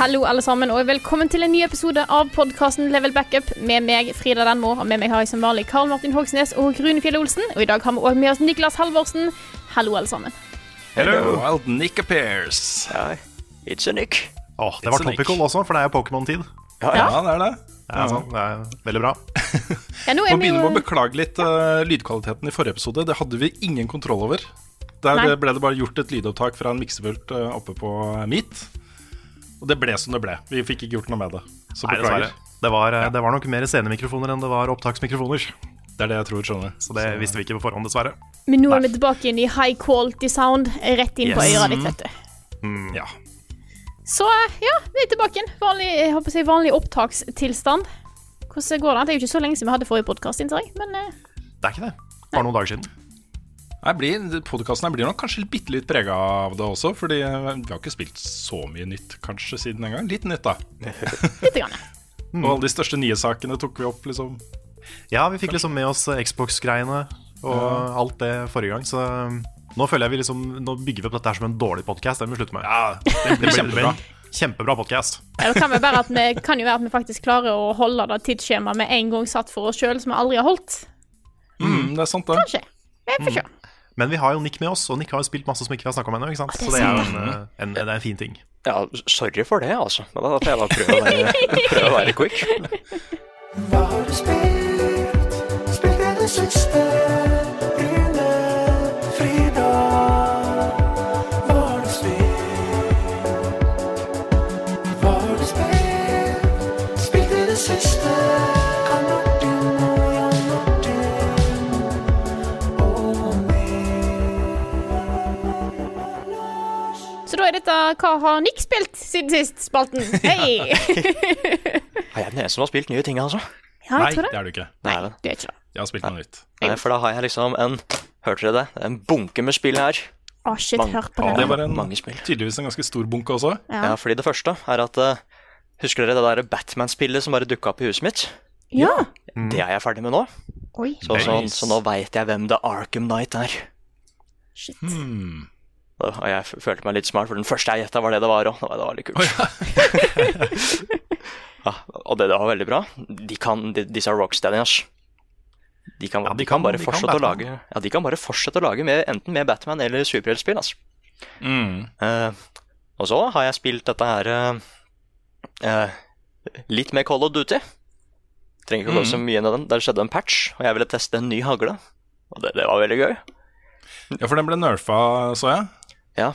Hallo alle sammen, og velkommen til en ny episode av podkasten Level Backup med meg, Frida Denmo. og med meg har jeg som vanlig Karl Martin Hogsnes og Rune Fjell Olsen. Og i dag har vi også med oss Niklas Halvorsen. Hallo, alle sammen. Hello, Wild Nick appears. It's a Nick. Åh, det var topical også, for det er jo Pokémon-tid. Ja, Ja, det er det. Ja, sånn, det er veldig bra. Ja, nå er vi begynne med å beklage litt uh, lydkvaliteten i forrige episode. Det hadde vi ingen kontroll over. Der Nei. ble det bare gjort et lydopptak fra en miksepult uh, oppe på Meet. Og det ble som det ble. Vi fikk ikke gjort noe med det. Så Nei, beklager. Det var, eh, det var nok mer scenemikrofoner enn det var opptaksmikrofoner. Det er det jeg tror, skjønner. Så det visste vi ikke på forhånd, dessverre. Men nå er vi tilbake igjen i high quality sound, rett inn på Yes. øret ditt, vet du. Ja. Så ja, vi er tilbake igjen. Vanlig, jeg håper å si vanlig opptakstilstand. Hvordan går det? Det er jo ikke så lenge siden vi hadde forrige podkast, innser jeg. Men eh, Det er ikke det. Bare noen dager siden. Podkasten blir nok kanskje bitte litt prega av det også, fordi eh, vi har ikke spilt så mye nytt kanskje siden en gang. Litt nytt, da. Litt grann. Og alle de største nye sakene tok vi opp, liksom. Ja, vi fikk liksom med oss eh, Xbox-greiene og alt det forrige gang, så um, nå føler jeg vi liksom Nå bygger vi opp dette her som en dårlig podkast. Det må vi slutte med. Ja, det blir kjempebra. kjempebra podkast. Ja, det kan, at vi, kan jo være at vi faktisk klarer å holde det tidsskjemaet vi en gang satt for oss sjøl, som vi aldri har holdt. Mm, det er sant, det. Kanskje. Vi får se. Men vi har jo Nick med oss, og Nick har jo spilt masse som ikke vi har snakka om ennå. Så det er en, eh, en, det er en fin ting. Ja, sorry for det, altså. Men da får jeg bare prøve å være, prøve å være quick. Hva har du spilt? Spilt i det siste? Dette Hva har Nick spilt siden sist, spalten? Hei! Har jeg den eneste som har spilt nye ting, altså? Ja, Nei, jeg tror det det. er du ikke. Nei, det du er ikke det. Jeg har spilt noe nytt. Nei, for da har jeg liksom en Hørte dere det? En bunke med spill her. Å, shit, Mange- hør på Ja, det. det var en, Mange spill. tydeligvis en ganske stor bunke også. Ja. Ja, fordi det første er at eh, Husker dere det der Batman-spillet som bare dukka opp i huset mitt? ja. Det er jeg ferdig med nå. Oi, Så, så, så nå veit jeg hvem The Arkham Knight er. shit. Hmm. Og jeg følte meg litt smart, for den første jeg gjetta, var det det var òg. Det var- det var litt kult. ja, og det, det var veldig bra. De kan, de, disse Rocksteadians de kan, Ja, de de kan kan- bare de kan fortsette å lage Ja, de kan bare fortsette å lage med, enten med Batman eller superheltspill. Altså. Mm. Uh, og så har jeg spilt dette her uh, litt med Call of Duty. Trenger ikke å gå så mye inn i den. Der skjedde en patch, og jeg ville teste en ny hagle. Og det, det var veldig gøy. Ja, for den ble nerfa, så jeg. Ja,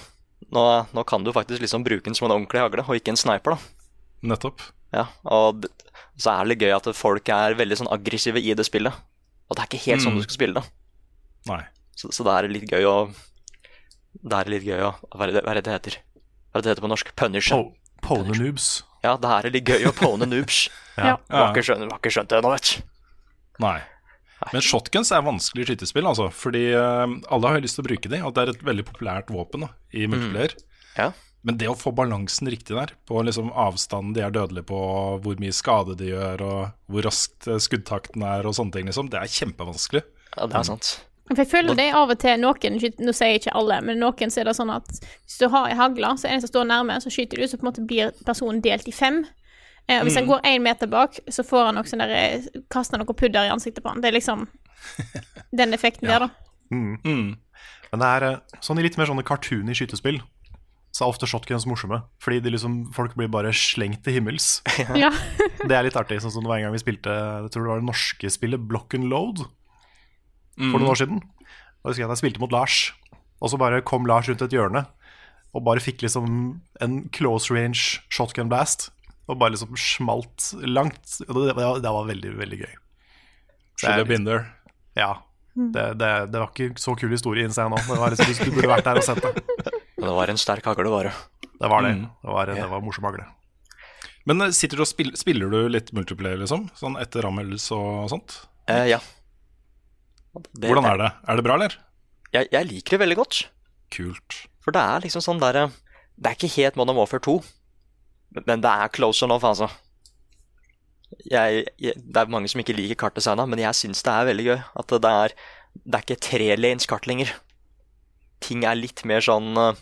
nå, nå kan du faktisk liksom bruke den som en ordentlig hagle, og ikke en sniper, da. Nettopp. Ja, og så er det litt gøy at folk er veldig sånn aggressive i det spillet. Og det er ikke helt sånn Mm. du skal spille det. Nei. Så, så det er litt gøy å Det er litt gøy å Hva er det hva er det det heter? Hva er det det heter på norsk? Punish. Po Pone noobs. Ja, det er litt gøy å pone noobs. Ja. ja. har ikke skjønt det ennå, vet du. Nei. Men shotguns er vanskelig skytespill, altså. Fordi eh, alle har jo lyst til å bruke de, og det er et veldig populært våpen da, i multiplayer. Ja. Men det å få balansen riktig der, på liksom avstanden de er dødelige på, hvor mye skade de gjør, og hvor raskt eh, skuddtakten er, og sånne ting, liksom, det er kjempevanskelig. Ja, det er sant. For jeg føler det av og til noen Nå sier jeg ikke alle, men noen så er det sånn at hvis du har ei hagle, så er det en som står nærme, så skyter du, så på en måte blir personen delt i fem. Eh, og hvis han går én meter bak, så får han også der eh, Kaster noe pudder i ansiktet på han. Det er liksom den effekten der, da. Mm. Men det er eh, sånn i litt mer sånne cartoony skytespill, så er ofte shotguns morsomme. Fordi de liksom, folk blir bare slengt til himmels. Ja. Det er litt artig. Sånn som det var en gang vi spilte Jeg tror det var det norske spillet Block and Load for noen år siden. Da husker jeg at jeg spilte mot Lars. og så bare kom Lars rundt et hjørne og bare fikk liksom en close range shotgun blast. Og bare liksom smalt langt. Og det, det, var- det var veldig, veldig gøy. Should have been there. Ja. Det, det, det var ikke så kul historie innser jeg nå. Det var liksom, du burde vært der og sett det. Men det var en sterk hagle, bare. Det var det. Mm. Det var, det var morsom hagle. Men eh, sitter du og spiller, spiller du litt multiplayer, liksom? Sånn etter Rammels og sånt? Eh, ja. Det- Hvordan er det? Er det bra, eller? Jeg, jeg liker det veldig godt. Kult. For det er liksom sånn derre Det er ikke helt Modern Warfare 2, men det er close enough, altså. Jeg, jeg, det er mange som ikke liker kartdesigna, men jeg syns det er veldig gøy. At det er, det er ikke trelanes kart lenger. Ting er litt mer sånn eh,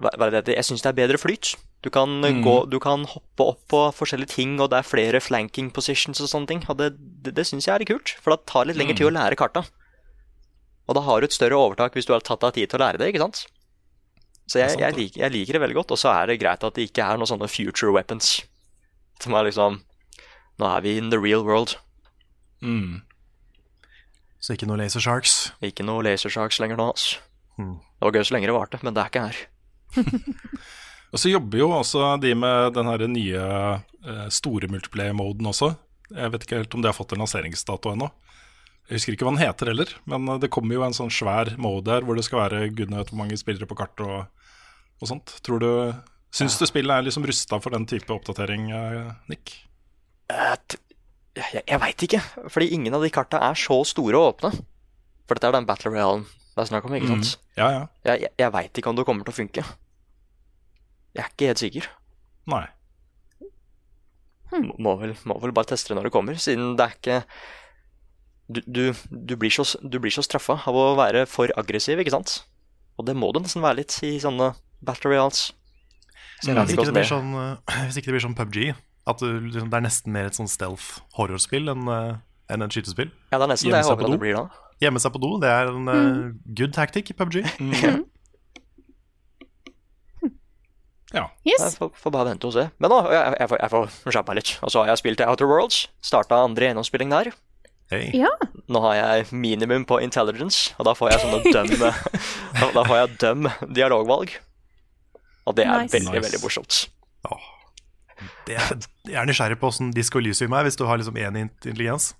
hva, hva er det? Jeg syns det er bedre flyt. Du kan, eh, Mm. gå, du kan hoppe opp på forskjellige ting, og det er flere flanking positions og sånne ting. Og det, det, det syns jeg er kult, for det tar litt lengre tid å lære karta. Og da har du et større overtak hvis du har tatt deg tid til å lære det, ikke sant? Så jeg, jeg, liker, jeg liker det veldig godt, og så er det greit at det ikke er noen sånne future weapons. Som er liksom Nå er vi in the real world. Mm. Så ikke noe Laser Sharks. Ikke noe lasersharks lenger nå, altså. Mm. Det var gøy så lenge det varte, men det er ikke her. Og så jobber jo også de med den her nye eh, store multiplayer-moden også. Jeg vet ikke helt om de har fått en lanseringsdato ennå. Jeg husker ikke hva den heter heller, men eh, det kommer jo en sånn svær mode her hvor det skal være gudene vet hvor mange spillere på kart og, og sånt. Tror du Syns du spillet er liksom rusta for den type oppdatering, eh, Nick? Eh, Jeg, jeg veit ikke, fordi ingen av de karta er så store og åpne. For dette er den Battle Royalen det er snakk om, ikke sant? Ja, ja. Jeg, jeg, jeg veit ikke om det kommer til å funke. Jeg er ikke helt sikker. Nei. Må- Må vel, må vel bare teste det når det kommer, siden det er ikke Du, du, du, blir, så, du blir så straffa av å være for aggressiv, ikke sant? Og det må det nesten være litt i sånne battle royals. Hvis ikke ikke, det blir sånn, hvis ikke det blir sånn PubG, at du, liksom, det er nesten mer et sånn stealth-horrorspill enn eh, enn et skytespill. Ja, det er nesten det jeg håper på at do. det blir da. Gjemme seg på do, det er en eh, good tactic i PubG. Ja. Jeg får, får bare vente og se. Men nå, jeg, jeg, får, jeg får kjappe meg litt. Og så har jeg spilt Outer Worlds. Starta andre gjennomspilling der. Hey. Ja. Nå har jeg minimum på intelligence, og da får jeg sånne døm da, da får jeg døm dialogvalg. Og det er Nice. veldig, Nice. veldig morsomt. Åh. Det er, jeg er nysgjerrig på åssen Disko Elysium er, hvis du har liksom én intelligens.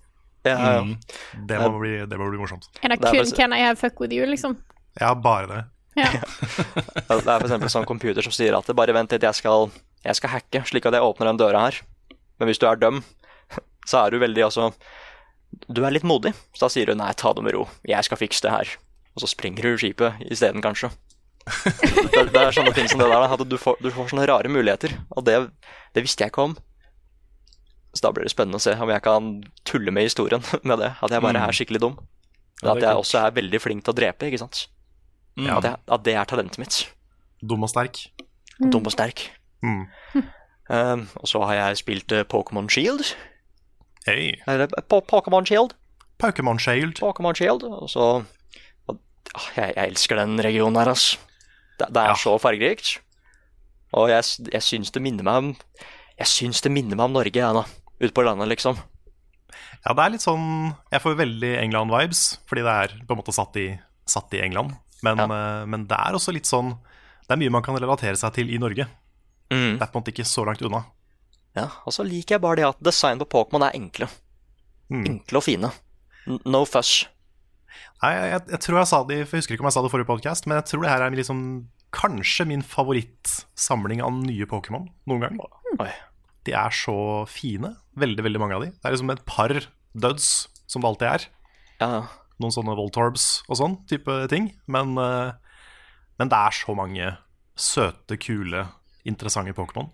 Jeg, Mm. Det må, bli, det må bli morsomt. Er det Det er kun bare- Can I have fuck with you, liksom? Ja, bare det. Ja. Det er eksempel sånn computer som sier at det bare vent litt, jeg skal, jeg skal hacke slik at jeg åpner den døra her. Men hvis du er døm, så er du veldig altså Du er litt modig. Så da sier du nei, ta det med ro, jeg skal fikse det her. Og så springer du skipet isteden, kanskje. Det, det er sånne ting som det der, at du får, du får sånne rare muligheter. Og det, det visste jeg ikke om. Så da blir det spennende å se om jeg kan tulle med historien med det. At jeg bare er skikkelig dum. Ja, At det er jeg også er veldig flink til å drepe, ikke sant. Ja. At, jeg, at det er talentet mitt. Dum og sterk. Dum og sterk. Mm. Um, og så har jeg spilt uh, Pokémon Shield. Hey. Eller uh, Po- Pokémon Shield. Pokémon Shield. Pokémon Shield. Og så og, ah, jeg, jeg elsker den regionen her, ass. Det, det er Ja. så fargerikt. Og jeg, jeg syns det minner meg om Jeg syns det minner meg om Norge, jeg, nå. Ute på landet, liksom. Ja, det er litt sånn Jeg får veldig England-vibes, fordi det er på en måte satt i, satt i England. Men, ja. men det er også litt sånn Det er mye man kan relatere seg til i Norge. Mm. Det er på en måte ikke så langt unna. Ja, Og så liker jeg bare det at design på Pokémon er enkle. Mm. Enkle og fine. No fuss. Nei, jeg, jeg, jeg tror jeg sa det for Jeg husker ikke om jeg sa det i forrige podcast, men jeg tror det her er liksom kanskje min favorittsamling av nye Pokémon noen gang. Oi. De er så fine. Veldig, veldig mange av de. Det er liksom et par duds, som det alltid er. Ja. Noen sånne Voltorbs og sånn type ting. Men, eh, men det er så mange søte, kule, interessante Pokémon.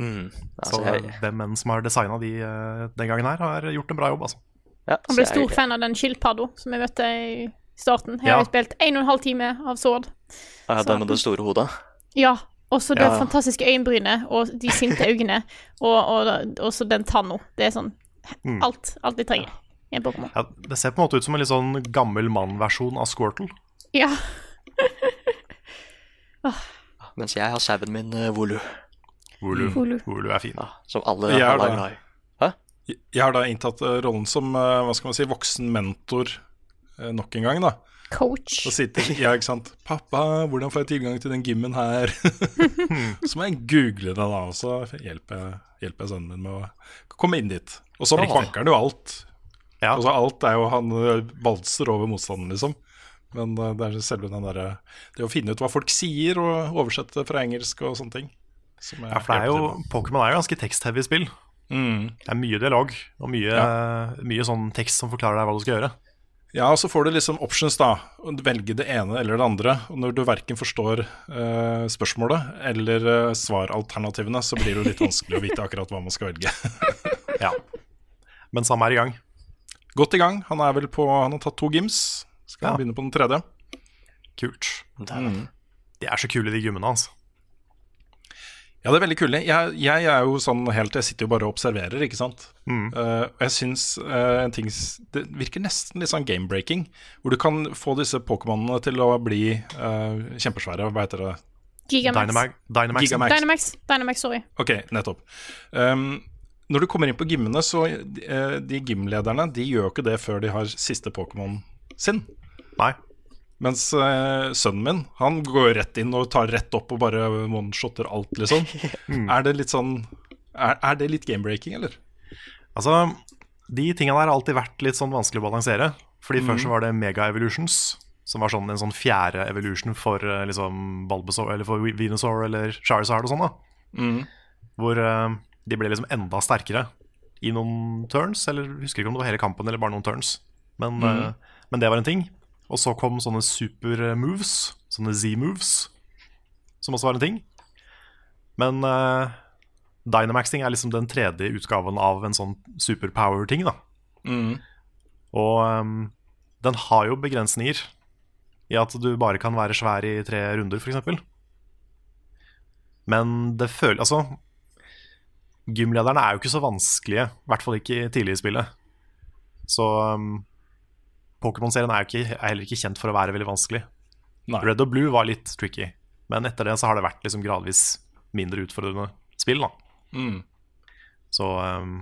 Mm. Så Altså, jeg, hvem enn som har designa de eh, den gangen her, har gjort en bra jobb, altså. Ja, Han ble stor jeg- fan av den skilpadda som jeg møtte i starten. Jeg Ja. har jo spilt en og en halv time av Sword. Ja, den med det store hodet. Ja. Og så det Ja. fantastiske øyenbrynet og de sinte øynene, og, og, og så den tanna. Det er sånn Mm. alt, alt de trenger i en Pokémon. Ja, det ser på en måte ut som en litt sånn gammel mann-versjon av Squirtle. Ja. Mens jeg har sauen min uh, Volu, Volu. Volu. Volu er fin. ja, som alle er glad i. Jeg har da inntatt eh, rollen som eh, hva skal man si, voksen mentor eh, nok en gang, da. Coach. Og sitter Ja, ikke sant. 'Pappa, hvordan får jeg tilgang til den gymmen her?' så må jeg google det, da, og så hjelper jeg, hjelper jeg sønnen min med å komme inn dit. Og så banker han jo alt. Ja. Altså, alt er jo Han valser over motstanden, liksom. Men det er selve den derre Det å finne ut hva folk sier, og oversette fra engelsk og sånne ting. som jeg Ja, for det er jo. Pokémon er jo ganske tekstheavy spill. Mm. Det er mye dialog og mye, mye sånn tekst som forklarer deg hva du skal gjøre. Ja, og så får du liksom options, da. Velge det ene eller det andre. Og når du verken forstår uh, spørsmålet eller uh, svaralternativene, så blir det jo litt vanskelig å vite akkurat hva man skal velge. Ja. Men samme er i gang. Godt i gang. Han er vel på Han har tatt to gyms. Skal Ja. begynne på den tredje. Kult. Mm. De er så kule, de gymmene hans. Ja, det er veldig kule. Jeg, jeg er jo sånn helt Jeg sitter jo bare og observerer, ikke sant. Eh, og jeg syns eh, en ting Det virker nesten litt sånn game-breaking. Hvor du kan få disse Pokémonene til å bli uh, kjempesvære. Hva heter det? Gigamax. Dynamax. Dynamax. Gigamax. Dynamax. Dynamax, sorry. Ok, nettopp. Um, når du kommer inn på gymmene, så de, de gymlederne de gjør jo ikke det før de har siste Pokémon sin. Nei. Mens eh, sønnen min, han går rett inn og tar rett opp og bare one-shotter alt, liksom. Er det litt sånn Er, er det litt game-breaking, eller? Altså, de tingene der har alltid vært litt sånn vanskelig å balansere. Fordi først så var det Mega Evolutions, som var sånn en sånn fjerde evolution for eh, liksom Balbasaur eller for Venusaur eller Charizard og sånn, da. Hvor eh, de ble liksom enda sterkere i noen turns, eller husker ikke om det var hele kampen eller bare noen turns. Men, eh, men det var en ting. Og så kom sånne super moves, sånne Z-moves, som også var en ting. Men uh, Dynamaxing er liksom den tredje utgaven av en sånn superpower-ting, da. Og um, den har jo begrensninger i at du bare kan være svær i tre runder, f.eks. Men det føler Altså, gymlederne er jo ikke så vanskelige, i hvert fall ikke tidlig i spillet. Så um, Pokémon-serien er er heller ikke kjent for å være veldig vanskelig. Nei. Red og Blue var litt tricky, men etter det så har det vært liksom gradvis mindre utfordrende spill. da Mm. Så um,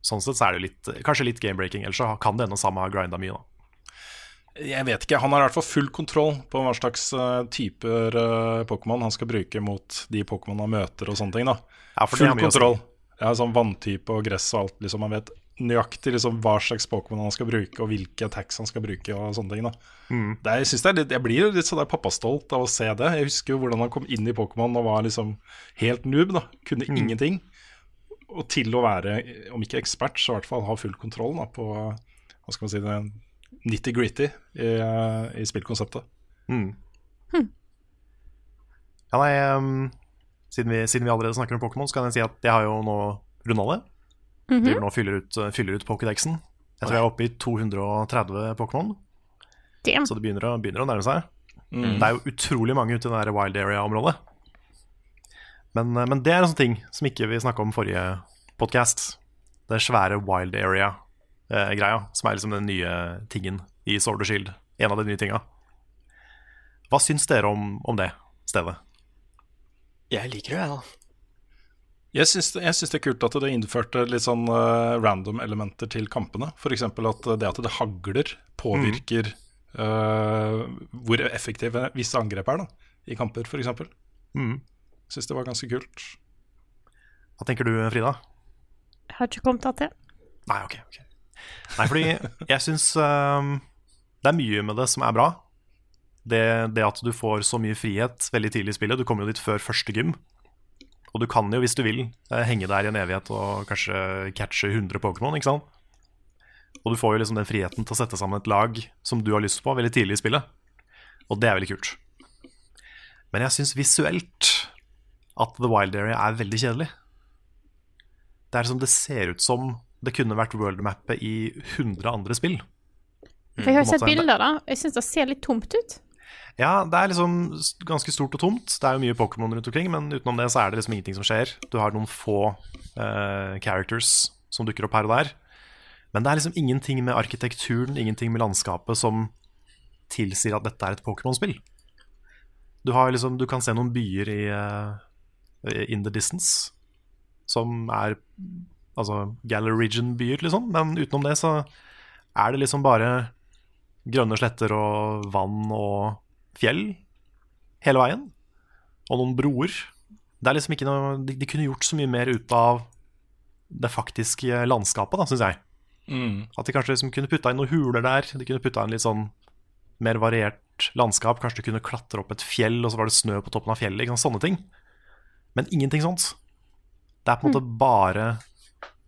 sånn sett så er det litt, kanskje litt game-breaking. Ellers så kan det hende samme har grinda mye. da Jeg vet ikke. Han har i hvert fall full kontroll på hva slags uh, typer uh, Pokémon han skal bruke mot de Pokémon han møter og sånne ting. da Ja, Full kontroll. Ja, sånn Vanntype og gress og alt. liksom Han vet nøyaktig liksom hva slags Pokémon han skal bruke, og hvilke attacks han skal bruke. og sånne ting da Mm. det er, jeg, det er litt, jeg blir jo litt sånn der pappastolt av å se det. Jeg husker jo hvordan han kom inn i Pokémon og var liksom helt noob. da Kunne Mm. ingenting. Og til å være, om ikke ekspert, så i hvert fall ha full kontroll da på hva skal man si det nitty-gritty i, i spillkonseptet. Mm. Ja, nei, um, siden, vi, siden vi allerede snakker om Pokémon, så kan jeg si at jeg har jo nå runda det. Driver nå og fyller ut, uh, fyller ut Pokédexen. Jeg tror jeg er oppe i 230 Pokémon, så det begynner å, begynner å nærme seg. Mm. Det er jo utrolig mange ute i det der wild area-området. Men, uh, men det er en sånn ting som ikke vi snakka om forrige podkast. Det svære wild area-greia, som er liksom den nye tingen i Sword and Shield. En av de nye tinga. Hva syns dere om, om det stedet? Jeg liker det, jeg, da. Jeg syns, jeg syns det er kult at det innførte litt sånn uh, random elementer til kampene. F.eks. at det at det hagler, påvirker eh, hvor effektive visse angrep er da i kamper, f.eks. Mm. Syns det var ganske kult. Hva tenker du, Frida? Jeg har ikke kommet til. Nei, ok. okay. Nei, fordi jeg syns um, det er mye med det som er bra. Det, det at du får så mye frihet veldig tidlig i spillet. Du kommer jo dit før første gym. Og du kan jo, hvis du vil, eh, henge der i en evighet og kanskje catche 100 Pokémon. ikke sant? Og du får jo liksom den friheten til å sette sammen et lag som du har lyst på, veldig tidlig i spillet. Og det er veldig kult. Men jeg syns visuelt at The Wild Area er veldig kjedelig. Det er som det ser ut som det kunne vært worldmappet i 100 andre spill. For jeg har jo sett bilder, da. Jeg syns det ser litt tomt ut. Ja, det er liksom ganske stort og tomt. Det er jo mye Pokémon rundt omkring, men utenom det så er det liksom ingenting som skjer. Du har noen få uh, characters som dukker opp her og der. Men det er liksom ingenting med arkitekturen, ingenting med landskapet som tilsier at dette er et Pokémon-spill. Du, har liksom, du kan se noen byer i uh, In the Distance som er altså Gallery Region-byer, liksom. Men utenom det så er det liksom bare grønne sletter og vann og fjell hele veien. Og noen broer. Det er liksom ikke noe De, de kunne gjort så mye mer ut av det faktiske landskapet, da, syns jeg. Mm. At de kanskje liksom kunne putta inn noen huler der. De kunne putta inn litt sånn mer variert landskap. Kanskje du kunne klatre opp et fjell, og så var det snø på toppen av fjellet. Sånne ting. Men ingenting sånt. Det er på en måte bare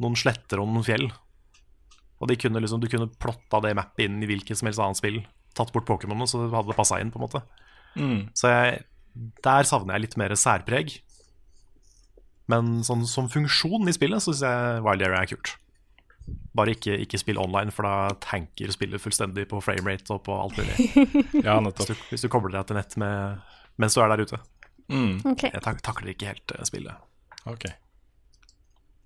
noen sletter og noen fjell. Og de kunne liksom, du kunne plotta det mappet inn i hvilket som helst annet spill. Tatt bort Pokémonene, så hadde det passa inn, på en måte. Mm. Så jeg, der savner jeg litt mer særpreg. Men sånn, som funksjon i spillet så syns jeg Wild Area er kult. Bare ikke, ikke spill online, for da tanker spillet fullstendig på framerate og på alt mulig. Ja, Hvis du, hvis du kobler deg til nett med, mens du er der ute. Mm. Okay. Jeg tak takler ikke helt eh, spillet. Ok.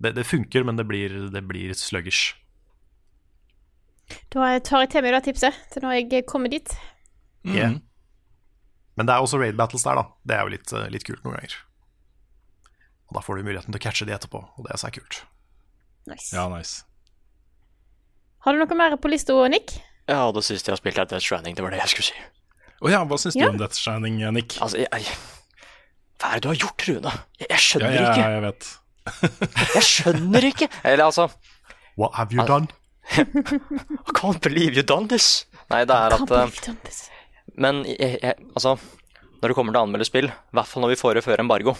Det, det funker, men det blir, det blir sluggish. Da tar jeg til meg det tipset til når jeg kommer dit. Mm. Yeah. Men det er også raid battles der, da. Det er jo litt, eh, litt kult noen ganger. Og da får du muligheten til å catche de etterpå, og det er så kult. Nice. Ja, nice. Har du noe mer på lista, Nick? Ja, det siste jeg har spilt, er Death Stranding. Det var det jeg skulle si. Å ja, hva syns Ja. du om Death Stranding, Nick? Altså, jeg, jeg Hva er det du har gjort, Rune? Jeg, jeg skjønner ja, ikke. jeg vet. Jeg skjønner ikke. Eller altså What have you done? I can't believe you done this. Nei, det er at eh. Men jeg, jeg, altså Når det kommer til å anmelde spill, i hvert fall når vi får det før embargo,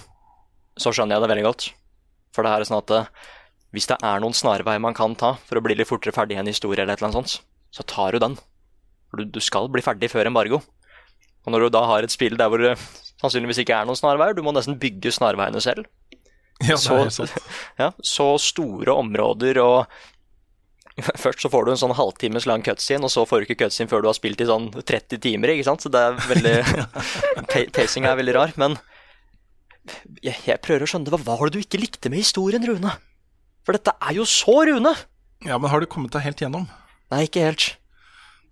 så skjønner jeg det veldig godt. For det her er sånn at eh, hvis det er noen snarveier man kan ta for å bli litt fortere ferdig i en historie, eller et eller annet sånt, så tar du den. For du, du skal bli ferdig før embargo. Og når du da har et spill der hvor det sannsynligvis ikke er noen snarveier, du må nesten bygge snarveiene selv, Ja, så, ja, så store områder og Først så får du en sånn halvtimes lang cutscene, og så får du ikke cutscene før du har spilt i sånn 30 timer, ikke sant? Så det er veldig pa- Pacing er veldig rar, men jeg, jeg prøver å skjønne hva var det du ikke likte med historien, Rune? For dette er jo så Rune! Ja, men har du kommet deg helt gjennom? Nei, ikke helt.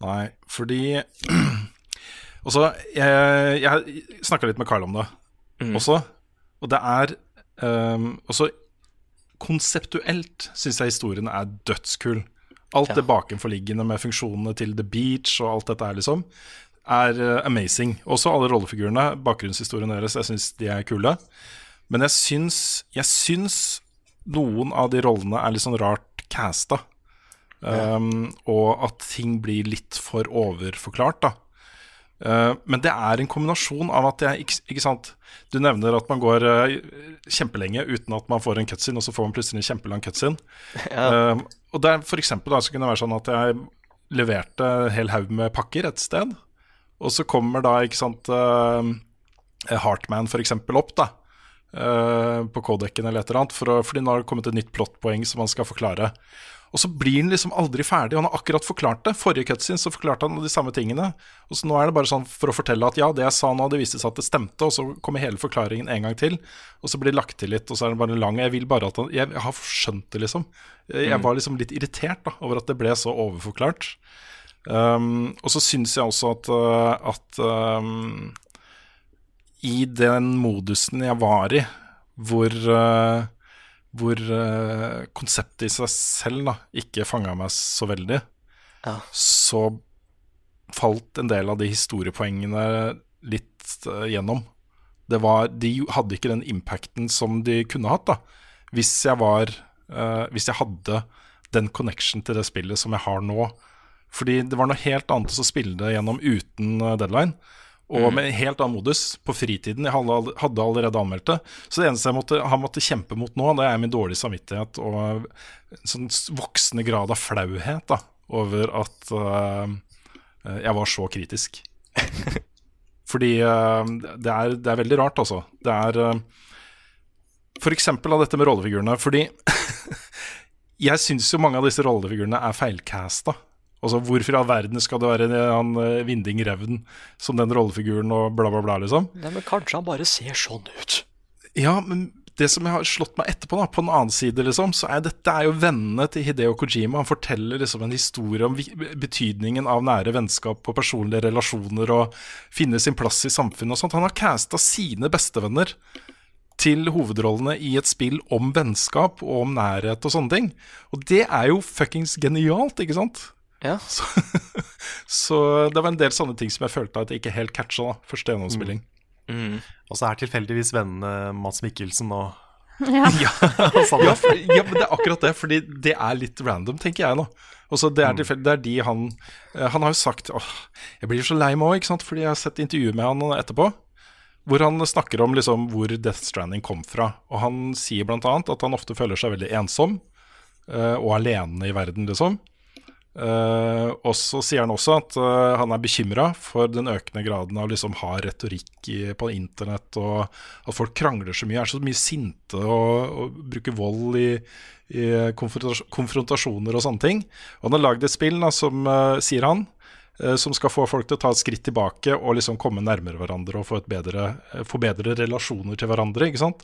Nei, fordi Også, jeg, jeg snakka litt med Carl om det også, og det er um, også Konseptuelt syns jeg historien er dødskul. Alt Ja. det bakenforliggende med funksjonene til The Beach og alt dette her, liksom, er eh, amazing. Også alle rollefigurene, bakgrunnshistoriene deres, jeg syns de er kule. Men jeg syns, jeg syns noen av de rollene er litt sånn rart casta. Um, og at ting blir litt for overforklart, da. Uh, men det er en kombinasjon av at jeg ikke, sant Du nevner at man går uh, kjempelenge uten at man får en cutscene, og så får man plutselig en kjempelang cutscene. Ja. Um, og der for eksempel da, så kunne det være sånn at jeg leverte en hel haug med pakker et sted, og så kommer da, ikke sant Heartman for eksempel opp, da. Uh, på kodekken eller et eller annet, for å, fordi nå har det kommet et nytt plottpoeng som han skal forklare. Og så blir han liksom aldri ferdig. Han har akkurat forklart det. Forrige cutscene så forklarte han de samme tingene. Og så nå er det bare sånn for å fortelle at ja, det jeg sa nå, det viste seg at det stemte, og så kommer hele forklaringen en gang til. Og så blir det lagt til litt, og så er det bare lang. Jeg vil bare at han Jeg, har skjønt det, liksom. Jeg, jeg var liksom litt irritert da, over at det ble så overforklart. Um, og så syns jeg også at, uh, at um, i den modusen jeg var i, hvor uh, hvor eh, konseptet i seg selv da, ikke fanga meg så veldig, Ja. så falt en del av de historiepoengene litt eh, gjennom. Det var, de hadde ikke den impacten som de kunne hatt, da. Hvis jeg var eh, Hvis jeg hadde den connection til det spillet som jeg har nå. Fordi det var noe helt annet å spille det gjennom uten eh, deadline. Og med en helt annen modus på fritiden. Jeg hadde hadde allerede anmeldt det. Så det eneste jeg måtte, har måttet kjempe mot nå, det er min dårlige samvittighet og en sånn voksende grad av flauhet da, over at uh, jeg var så kritisk. Fordi uh, det, er, det er veldig rart, altså. Det er uh, For eksempel av dette med rollefigurene. Fordi jeg syns jo mange av disse rollefigurene er feilcasta. Altså, hvorfor i all verden skal det være han eh, Vinding Revn som den rollefiguren og bla, bla, bla, liksom? Nei, men kanskje han bare ser sånn ut. Ja, men det som jeg har slått meg etterpå, da, på den annen side, liksom, så er dette er jo vennene til Hideo Kojima. Han forteller liksom en historie om betydningen av nære vennskap og personlige relasjoner og finne sin plass i samfunnet og sånt. Han har casta sine bestevenner til hovedrollene i et spill om vennskap og om nærhet og sånne ting. Og det er jo fuckings genialt, ikke sant? Ja. Så, så det var en del sånne ting som jeg følte at jeg ikke helt catcha. da, Første gjennomspilling. Mm. Og så er tilfeldigvis vennene Mats Mikkelsen og Ja. Ja, for, ja, men det er akkurat det, fordi det er litt random, tenker jeg nå. Også det, er tilfeldig, det er de han eh, Han har jo sagt åh, Jeg blir så lei meg òg, fordi jeg har sett intervjuet med han etterpå. Hvor han snakker om liksom hvor Death Stranding kom fra. Og han sier bl.a. at han ofte føler seg veldig ensom eh, og alene i verden, liksom. Eh, og så sier han også at uh, han er bekymra for den økende graden av liksom hard retorikk i, på internett, og at folk krangler så mye, er så mye sinte og, og bruker vold i, i konfrontas- konfrontasjoner og sånne ting. Og han har lagd et spill, da, som uh, sier han, som skal få folk til å ta et skritt tilbake og liksom komme nærmere hverandre og få, bedre, få bedre relasjoner til hverandre. ikke sant?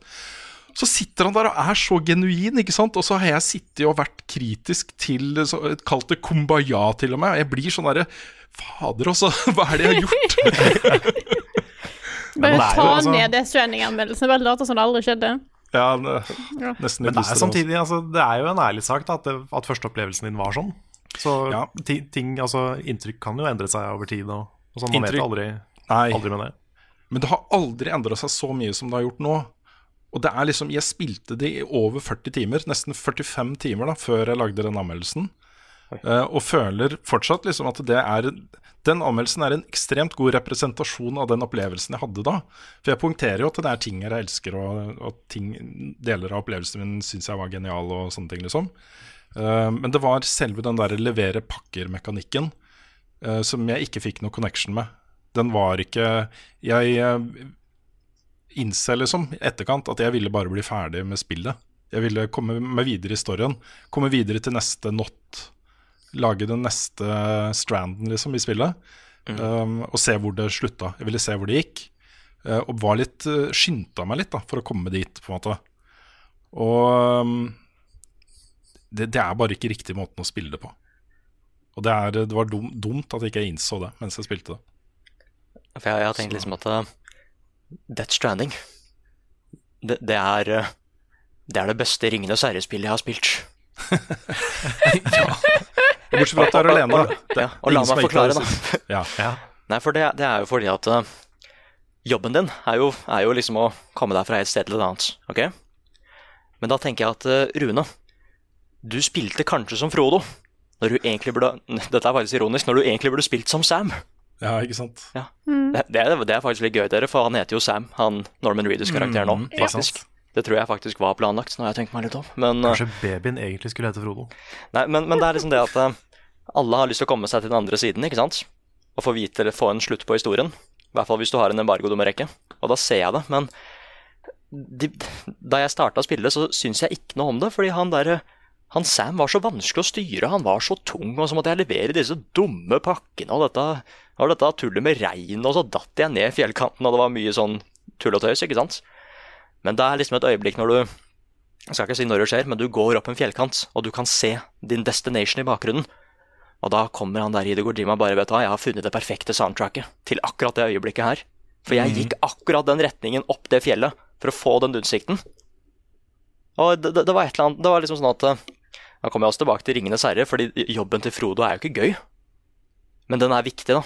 Så sitter han der og er så genuin, ikke sant? Og så har jeg sittet og vært kritisk til så, Kalt det kumbaya, til og med. Jeg blir sånn derre Fader, altså. Hva er det jeg har gjort? Bare er jo ta altså- ned det Stranding-anmeldelsen. Bare late som det aldri skjedde. Ja, det, Ja. Men det er samtidig altså, Det er jo en ærlig sak da, at, det, at førsteopplevelsen din var sånn. Så Ja. ting, altså, inntrykk kan jo endre seg over tid. Og, og sånn, Man vet Inntrykk- vet aldri, aldri med det. Men det har aldri endra seg så mye som det har gjort nå. Og det er liksom, Jeg spilte det i over 40 timer, nesten 45 timer, da, før jeg lagde den anmeldelsen. Uh, og føler fortsatt liksom at det er Den anmeldelsen er en ekstremt god representasjon av den opplevelsen jeg hadde da. For jeg poengterer jo at det er ting jeg elsker, og, og ting, deler av opplevelsen min syns jeg var genial, og sånne ting, liksom. Uh, men det var selve den der levere pakker-mekanikken uh, som jeg ikke fikk noe connection med. Den var ikke Jeg eh, innser liksom i etterkant at jeg ville bare bli ferdig med spillet. Jeg ville komme meg videre i storyen. Komme videre til neste not. Lage den neste stranden liksom i spillet. Um, og se hvor det slutta. Jeg ville se hvor det gikk. Uh, og var litt uh, skynda meg litt da, for å komme dit, på en måte. Og um, det, det er bare ikke riktig måten å spille det på. Og det, er, det var dum, dumt at jeg ikke innså det mens jeg spilte det. For jeg, jeg har tenkt liksom at uh, Death Stranding det, det er uh, Det er det beste Ringenes herre-spillet jeg har spilt. Bortsett fra at du er alene. da. Det Ja, og la meg forklare, det da. Ja. Nei, for det, det er jo fordi at uh, jobben din er jo, er jo liksom å komme deg fra et sted til et annet. ok? Men da tenker jeg at uh, Rune, du spilte kanskje som Frodo. Når du egentlig burde Dette er faktisk ironisk. Når du egentlig burde spilt som Sam. Ja, ikke sant. Det, det, er, det er faktisk litt gøy, dere, for han heter jo Sam. Han Norman Reedus karakteren nå, Mm, faktisk. Det tror jeg faktisk var planlagt, når jeg tenker meg litt om. Men, Kanskje babyen egentlig skulle hete Frodo. Nei, men, men det er liksom det at eh, alle har lyst til å komme seg til den andre siden, ikke sant? Og få vite eller få en slutt på historien. I hvert fall hvis du har en embargo du må rekke. Og da ser jeg det. Men de, da jeg starta spille, så syns jeg ikke noe om det. Fordi han derre han Sam var så vanskelig å styre, han var så tung, og så måtte jeg levere disse dumme pakkene, og dette, og dette tullet med regn, og så datt jeg ned fjellkanten, og det var mye sånn tull og tøys, ikke sant? Men det er liksom et øyeblikk når du jeg skal ikke si når det skjer, men du går opp en fjellkant, og du kan se din destination i bakgrunnen. Og da kommer han der Hideo Kojima bare vet du hva, jeg har funnet det perfekte soundtracket til akkurat det øyeblikket her. For jeg gikk akkurat den retningen opp det fjellet for å få den utsikten. Og det, det, det var et eller annet Det var liksom sånn at eh, Da kommer jeg også tilbake til Ringenes herre, fordi jobben til Frodo er jo ikke gøy. Men den er viktig, da.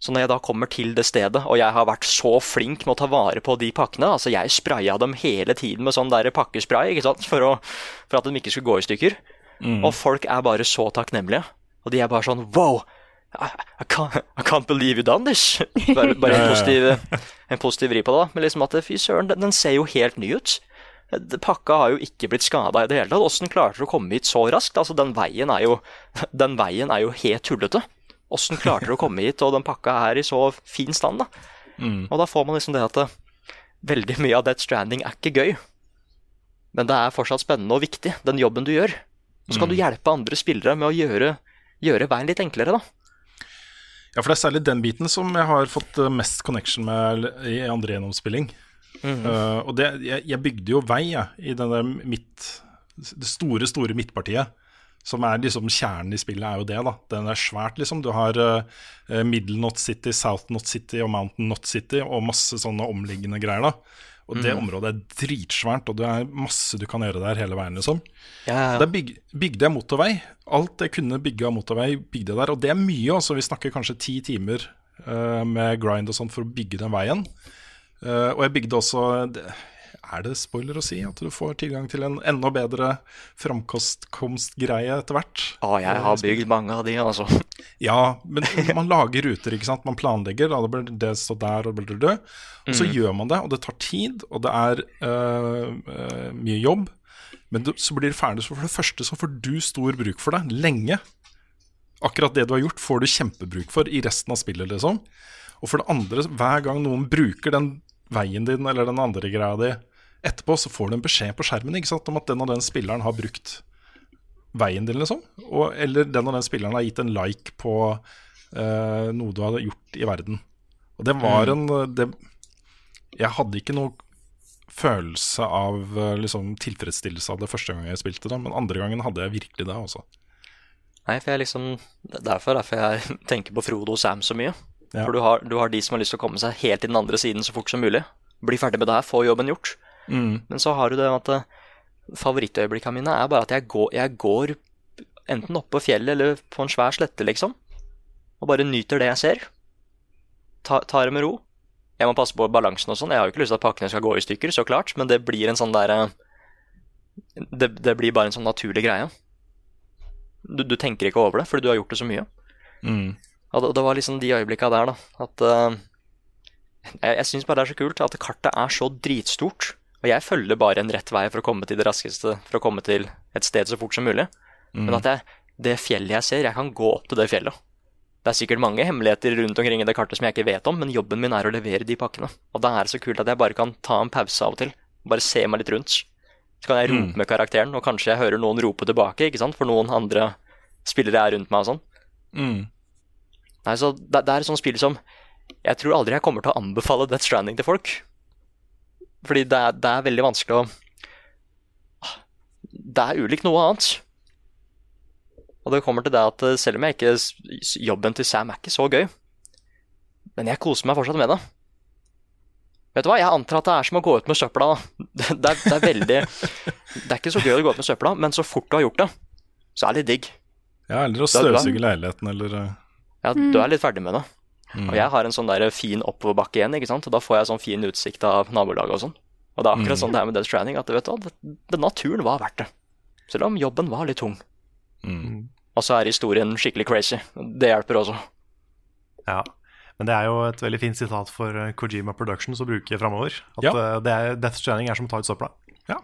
Så når jeg da kommer til det stedet, og jeg har vært så flink med å ta vare på de pakkene Altså, jeg spraya dem hele tiden med sånn der pakkespray, ikke sant, for, å, for at de ikke skulle gå i stykker. Og folk er bare så takknemlige. Og de er bare sånn Wow! I, I, can't, I can't believe you done this! Bare, bare en, positiv, en positiv vri på det, da. Men liksom at fy søren, den, den ser jo helt ny ut. Pakka har jo ikke blitt skada i det hele tatt. Åssen klarte du å komme hit så raskt? Altså, den veien er jo, den veien er jo helt tullete. Åssen klarte du å komme hit, og den pakka er i så fin stand, da? Og da får man liksom det at det, veldig mye av Death Stranding er ikke gøy. Men det er fortsatt spennende og viktig, den jobben du gjør. Og så kan du hjelpe andre spillere med å gjøre, gjøre veien litt enklere, da. Ja, for det er særlig den biten som jeg har fått eh, mest connection med i andre gjennomspilling. Eh, og det, jeg, jeg bygde jo vei jeg, i den der midt, det store, store midtpartiet. Som er liksom kjernen i spillet, er jo det. da Den er svært, liksom. Du har uh, Middle Not City, South Not City og Mountain Not City og masse sånne omliggende greier. da Og det området er dritsvært, og det er masse du kan gjøre der hele veien, liksom. Ja, ja, ja. Der byg, bygde jeg motorvei. Alt jeg kunne bygge av motorvei, bygde jeg der. Og det er mye, altså. Vi snakker kanskje ti timer uh, med grind og sånn for å bygge den veien. Eh, og jeg bygde også Er det spoiler å si at du får tilgang til en enda bedre framkomstgreie etter hvert? Å, jeg har bygd mange av de, altså. Ja, men man lager ruter, ikke sant. Man planlegger, da det blir det stå der og blir det Og så gjør man det, og det tar tid, og det er uh, mye jobb. Men du, så blir det ferdig, så for det første så får du stor bruk for det lenge. Akkurat det du har gjort, får du kjempebruk for i resten av spillet, liksom. Og for det andre, hver gang noen bruker den veien din eller den andre greia di etterpå, så får du en beskjed på skjermen ikke sant, om at den og den spilleren har brukt veien din, liksom. Og, eller den og den spilleren har gitt en like på uh, noe du har gjort i verden. Og det var en det, Jeg hadde ikke noe følelse av eh, liksom, tilfredsstillelse av det første gang jeg spilte det, men andre gangen hadde jeg virkelig det. altså. Nei, for jeg liksom er Derfor derfor jeg tenker på Frodo og Sam så mye. Ja. For du har, du har de som har lyst til å komme seg helt til den andre siden så fort som mulig. Bli ferdig med det her, få jobben gjort. Mm. Men så har du det at eh, favorittøyeblikkene mine er bare at jeg går, jeg går enten oppå på fjellet eller på en svær slette, liksom. Og bare nyter det jeg ser. Ta, tar det med ro. Jeg må passe på balansen og sånn. Jeg har jo ikke lyst til at pakkene skal gå i stykker, så klart, men det blir en sånn derre det, det blir bare en sånn naturlig greie. Du, du tenker ikke over det, fordi du har gjort det så mye. Mm. Og det, var liksom de øyeblikka der, da. At uh, Jeg, jeg syns bare det er så kult at kartet er så dritstort. Og jeg følger bare en rett vei for å komme til det raskeste, for å komme til et sted så fort som mulig. Men at jeg, det fjellet jeg ser, jeg kan gå opp til det fjellet. Det er sikkert mange hemmeligheter rundt omkring i det kartet som jeg ikke vet om, men jobben min er å levere de pakkene. Og da er det så kult at jeg bare kan ta en pause av og til. Bare se meg litt rundt. Så kan jeg rope med karakteren, og kanskje jeg hører noen rope tilbake, ikke sant, for noen andre spillere er rundt meg og sånn. Mm. Nei, så det, det er et sånt spill som Jeg tror aldri jeg kommer til å anbefale Death Stranding til folk. Fordi det er, det er veldig vanskelig å Det er ulikt noe annet. Og det kommer til det at eh, selv om jeg ikke Jobben til Sam er ikke så gøy, men jeg koser meg fortsatt med det. Vet du hva, jeg antar at det er som å gå ut med søpla. Det, er, det er veldig Det er ikke så gøy å gå ut med søpla, men så fort du har gjort det, så er det litt digg. Ja, eller å støvsuge leiligheten, eller eh, mm. du er litt ferdig med det. Og jeg har en sånn der fin oppoverbakke igjen, ikke sant? og da får jeg sånn fin utsikt av nabolaget og sånn. Og det er akkurat sånn det er med Death Stranding, at vet du hva, det, det, naturen var verdt det. Selv om jobben var litt tung. mm. Og så er historien skikkelig crazy. Det hjelper også. Ja. Men det er jo et veldig fint sitat for eh, Kojima Productions å bruke framover. At Ja. eh, det er, Death Stranding er som å ta ut søpla. Ja.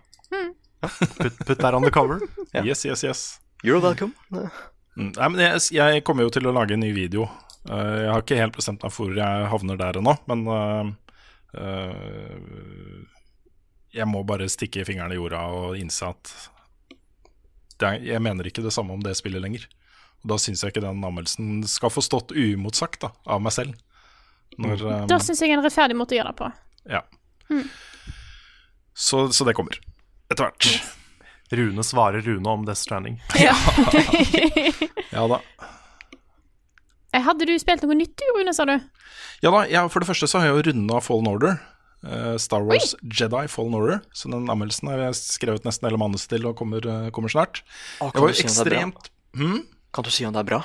Put, put that on the cover. yeah. Yes, yes, yes. You're welcome. Mm. Nei, men jeg, jeg kommer jo til å lage en ny video. Eh, jeg har ikke helt bestemt meg for hvor jeg havner der ennå, men eh, eh, jeg må bare stikke fingrene i jorda og innse at er, jeg mener ikke det samme om det spillet lenger. Og Da syns jeg ikke den anmeldelsen skal få stått uimotsagt da, av meg selv. Når, um, Da syns jeg er en rettferdig måte å gjøre det på. ja. så, så det kommer. Etter hvert. Rune svarer Rune om Death Stranding. Ja da. Eh, Hadde du spilt noe nytt, Rune, sa du? Ja da, ja, For det første så har jeg jo runda Fallen Order. eh, Star Wars Jedi Fallen Order. Så den anmeldelsen har jeg skrevet nesten hele manuset til og kommer, eh, kommer snart. Å, kan, du si om det er bra? ekstremt hmm? kan du si om det er bra?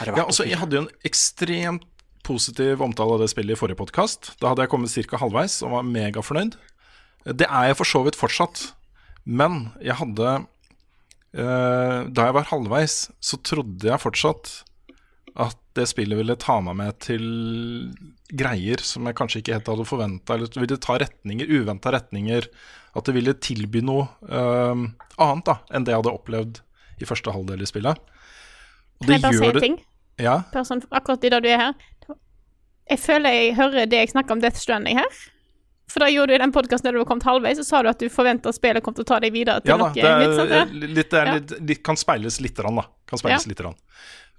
Er det Ja, altså, jeg hadde jo en ekstremt positiv omtale av det spillet i forrige podkast. Da hadde jeg kommet ca. halvveis og var megafornøyd. Det er jeg for så vidt fortsatt. Men jeg hadde eh, Da jeg var halvveis, så trodde jeg fortsatt at det spillet ville ta meg med til greier som jeg kanskje ikke helt hadde forventa, eller ville ta retninger, uventa retninger. At det ville tilby noe uh, annet da enn det jeg hadde opplevd i første halvdel i spillet. Og Kan jeg bare si en ting? Ja, Bare sånn, akkurat i det du er her. Jeg føler jeg hører det jeg snakker om Death Stranding her. For da gjorde du i den podkasten der du var kommet halvveis, så sa du at du forventa spillet kom til å ta deg videre til ja da. noe Det, litt sånn. er, Ja. litt, det er Ja. litt, litt, kan speiles litt, rann, da. Kan speiles Ja. litt. rann.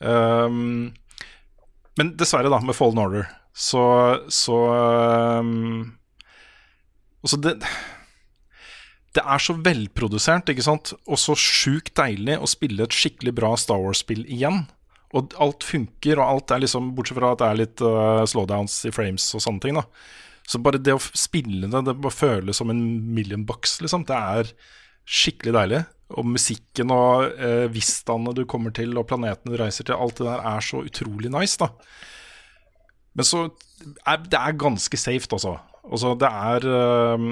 Um, men dessverre, da, med Fallen Order, så, så um, Altså, det Det er så velprodusert, ikke sant, og så sjukt deilig å spille et skikkelig bra Star Wars-spill igjen. Og alt funker, og alt er liksom Bortsett fra at det er litt uh, slowdowns i frames og sånne ting, da. Så bare det å spille det, det bare føles som en million bucks, liksom. Det er skikkelig deilig. Og musikken og eh, vistaene du kommer til, og planetene du reiser til, alt det der er så utrolig nice, da. Men så er det er ganske safe, altså. altså det er eh,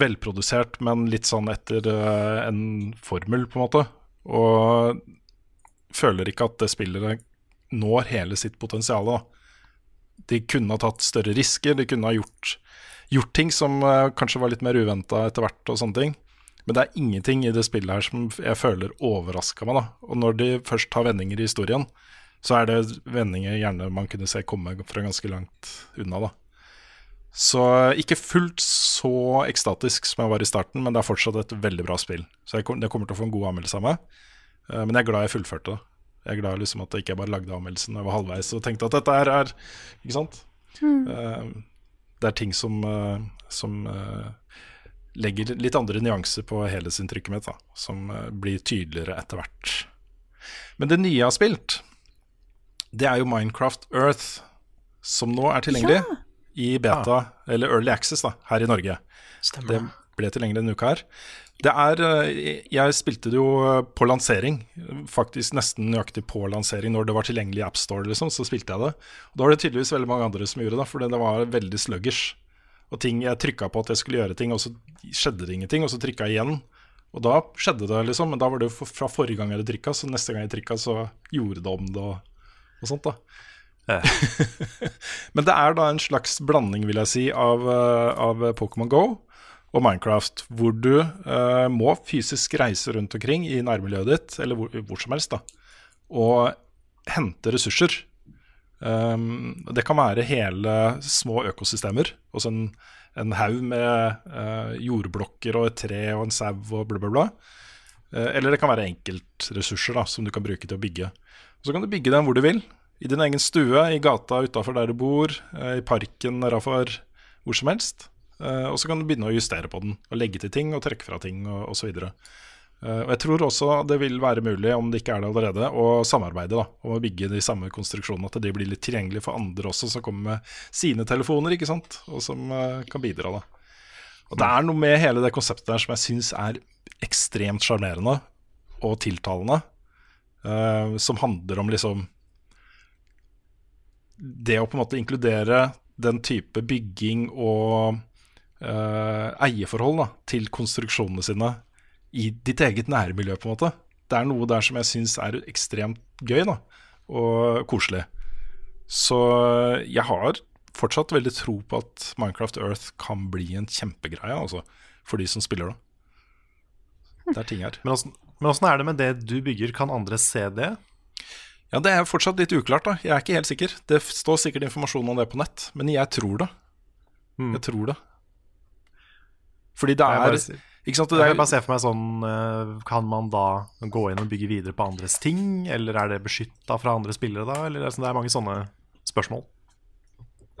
velprodusert, men litt sånn etter eh, en formel, på en måte. Og føler ikke at det spillet når hele sitt potensial. Da. De kunne ha tatt større risker, de kunne ha gjort, gjort ting som eh, kanskje var litt mer uventa etter hvert, og sånne ting. Men det er ingenting i det spillet her som jeg føler overraska meg. da. Og når de først tar vendinger i historien, så er det vendinger gjerne man kunne se komme fra ganske langt unna. da. Så ikke fullt så ekstatisk som jeg var i starten, men det er fortsatt et veldig bra spill. Så jeg, det kommer til å få en god anmeldelse av meg. Eh, Men jeg er glad jeg fullførte det. Jeg er glad liksom at jeg ikke bare lagde anmeldelsen da jeg var halvveis og tenkte at dette her er Ikke sant? Eh, Det er ting som, uh, som uh, legger litt andre nyanser på helhetsinntrykket mitt, da, som blir tydeligere etter hvert. Men det nye jeg har spilt, det er jo Minecraft Earth, som nå er tilgjengelig i beta, eller Early Access, da, her i Norge. Stemmer det. Ble tilgjengelig denne uka her. Det er, eh, jeg spilte det jo eh, på lansering, faktisk nesten nøyaktig på lansering. Når det var tilgjengelig i AppStore, liksom, så spilte jeg det. Og Da var det tydeligvis veldig mange andre som gjorde det, fordi det var veldig sluggish. Og ting, Jeg trykka på at jeg skulle gjøre ting, og så skjedde det ingenting. Og så trykka jeg igjen, og da skjedde det, liksom. Men da var det jo fra forrige gang jeg hadde trykka, så neste gang jeg trykka, så gjorde det om det og, og sånt, da. Men det er da en slags blanding, vil jeg si, av, eh, av Pokémon Go og Minecraft, hvor du eh, må fysisk reise rundt omkring i nærmiljøet ditt, eller hvor, hvor som helst, da, og hente ressurser. Um, det kan være hele små økosystemer, Altså en, en haug med eh, jordblokker og et tre og en sau og bla, bla, bla. Eh, eller det kan være enkeltressurser da, som du kan bruke til å bygge. Og så kan du bygge den hvor du vil. I din egen stue, i gata utafor der du bor, eh, i parken derfor, hvor som helst. Eh, og så kan du begynne å justere på den, og legge til ting og trekke fra ting og osv. Uh, og jeg tror også det vil være mulig, om det ikke er det allerede, å samarbeide da, om å bygge de samme konstruksjonene. At de blir litt tilgjengelige for andre også, som kommer med sine telefoner, ikke sant? og som eh, kan bidra. da. Og Det er noe med hele det konseptet der som jeg syns er ekstremt sjarmerende og tiltalende. Uh, som handler om liksom Det å på en måte inkludere den type bygging og eh, eierforhold da, til konstruksjonene sine i ditt eget nærmiljø, på en måte. Det er noe der som jeg syns er ekstremt gøy da, og koselig. Så jeg har fortsatt veldig tro på at Minecraft Earth kan bli en kjempegreie, altså, for de som spiller det. Det er ting her. Men åssen men åssen er det med det du bygger? Kan andre se det? Ja, Det er fortsatt litt uklart. da Jeg er ikke helt sikker. Det står sikkert informasjon om det på nett, men jeg tror det. Mm. Jeg tror det. Fordi det er Ikke sant? Det er, Jeg bare se for meg sånn eh, Kan man da gå inn og bygge videre på andres ting? Eller er det beskytta fra andre spillere da? Eller altså, det er mange sånne spørsmål.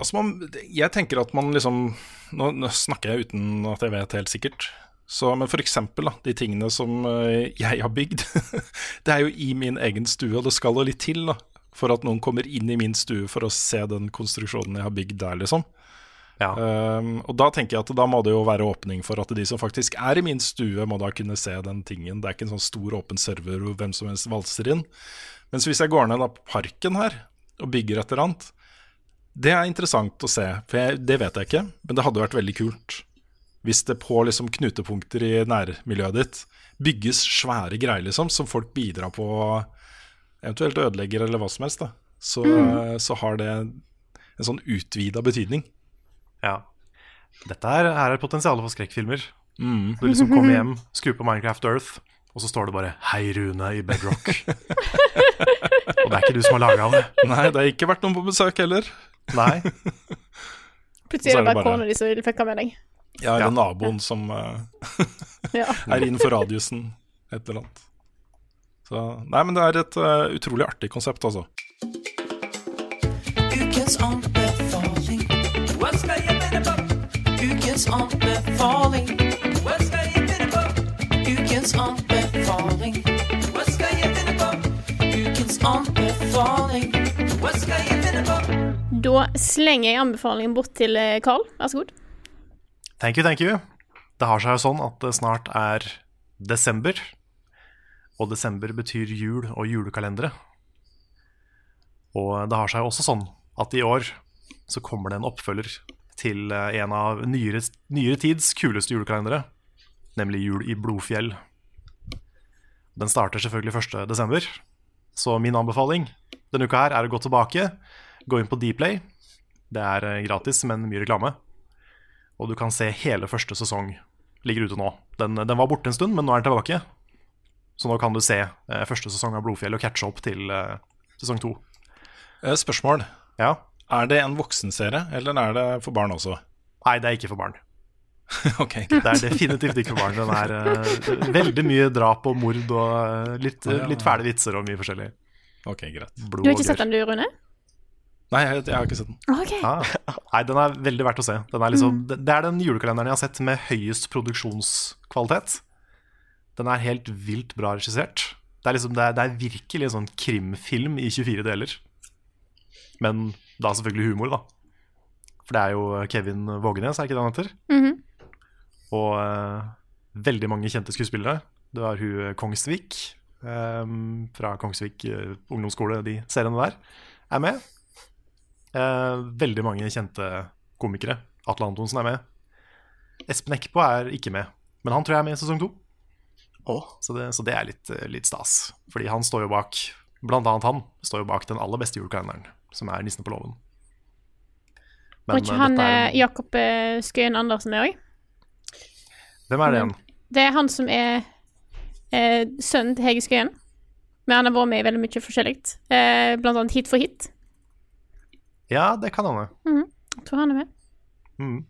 Altså man, jeg tenker at man liksom Nå, nå snakker jeg uten at jeg vet helt sikkert. Så, men da, de tingene som eh, jeg har bygd. det er jo i min egen stue, og det skal jo litt til da, for at noen kommer inn i min stue for å se den konstruksjonen jeg har bygd der, liksom. Ja. Um, og da tenker jeg at da må det jo være åpning for at de som faktisk er i min stue, må da kunne se den tingen. Det er ikke en sånn stor åpen server hvor hvem som helst valser inn. Mens hvis jeg går ned da på parken her og bygger et eller annet, det er interessant å se. For jeg, det vet jeg ikke, men det hadde vært veldig kult. Hvis det på liksom knutepunkter i nærmiljøet ditt bygges svære greier liksom, som folk bidrar på, eventuelt ødelegger eller hva som helst, da, så, så har det en sånn utvida betydning. Ja. Dette er, her er potensialet for skrekkfilmer. Mm. Du liksom kommer hjem, skrur på Minecraft Earth, og så står det bare 'Hei, Rune' i bedrock. og det er ikke du som har laga det. Nei, det har ikke vært noen på besøk heller. Nei. Plutselig er det bare- kona di som vil fucke med deg. Ja, eller Ja. naboen som uh, er innenfor radiusen, et eller annet. Så, nei, men det er et uh, utrolig artig konsept, altså. Ukens anbefaling. Ukens anbefaling. Hva skal jeg finne på? Ukens anbefaling. Hva skal jeg finne på? Ukens anbefaling. Hva skal jeg finne på? Da slenger jeg anbefalingen bort til eh, Carl. Vær så god. Thank you, thank you. Det har seg jo sånn at det snart er desember. Og desember betyr jul og julekalendere. Og det har seg jo også sånn at i år så kommer det en oppfølger til eh, en av nyere, nyere tids kuleste julekalendere, nemlig Jul i Blodfjell. Den starter selvfølgelig 1. desember, så min anbefaling denne uka her er å gå tilbake, gå inn på Dplay. Det er eh, gratis, men mye reklame. Og du kan se hele første sesong ligger ute nå. Den, den var borte en stund, men nå er den tilbake. Så nå kan du se eh, første sesong av Blodfjell og catche opp til sesong to. Spørsmål. Ja. Er det en voksenserie, eller er det for barn også? Nei, det er ikke for barn. ok, Det er definitivt ikke for barn. Den er uh, veldig mye drap og mord og eh, litt, ja. litt fæle vitser og mye forskjellig. Ok, greit. Blod Du har ikke sett den du, Rune? Nei, jeg, jeg har ikke sett den. Ok. Ah. Nei, den er veldig verdt å se. Den er liksom, det- Det er den julekalenderen jeg har sett med høyest produksjonskvalitet. Den er helt vilt bra regissert. Det er, liksom, det er, det er virkelig en sånn krimfilm i 24 deler. Men da selvfølgelig humor, da. For det er jo Kevin Vågenes, er ikke det han heter? Mhm. Og uh, veldig mange kjente skuespillere. Du har hun Kongsvik um, fra Kongsvik uh, ungdomsskole, de seriene der, er med. Uh, veldig mange kjente komikere. Atle Antonsen er med. Espen Eckbo er ikke med, men han tror jeg er med i sesong to. Så, det, så det er litt, eh, litt stas. Fordi han står jo bak Blant annet han står jo bak den aller beste julekalenderen, som er 'Nissen på låven'. Var ikke eh, han er- eh, Jakob eh, Skøyen Andersen med òg? Hvem er det igjen? Det er han som er eh, sønnen til Hege Skøyen. Men han har vært med i veldig mye forskjellig. Eh, blant annet Hit for hit. Ja, det kan han hende. Jeg tror han er med. Mm.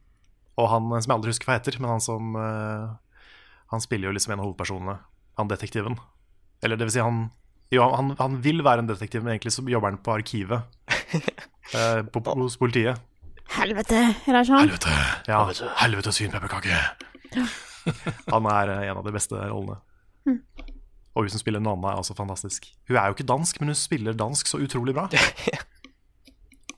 Og han som jeg aldri husker hva heter, men han som eh, Han spiller jo liksom en av hovedpersonene. Han detektiven. Eller det vil si, han Jo, han, han vil være en detektiv, men egentlig så jobber han på arkivet. eh, på, hos politiet. Helvete, han? Helvete! Ja, helvete svinpepperkake! han er eh, en av de beste rollene. Mm. Og hun som spiller Nanna, er også fantastisk. Hun er jo ikke dansk, men hun spiller dansk så utrolig bra.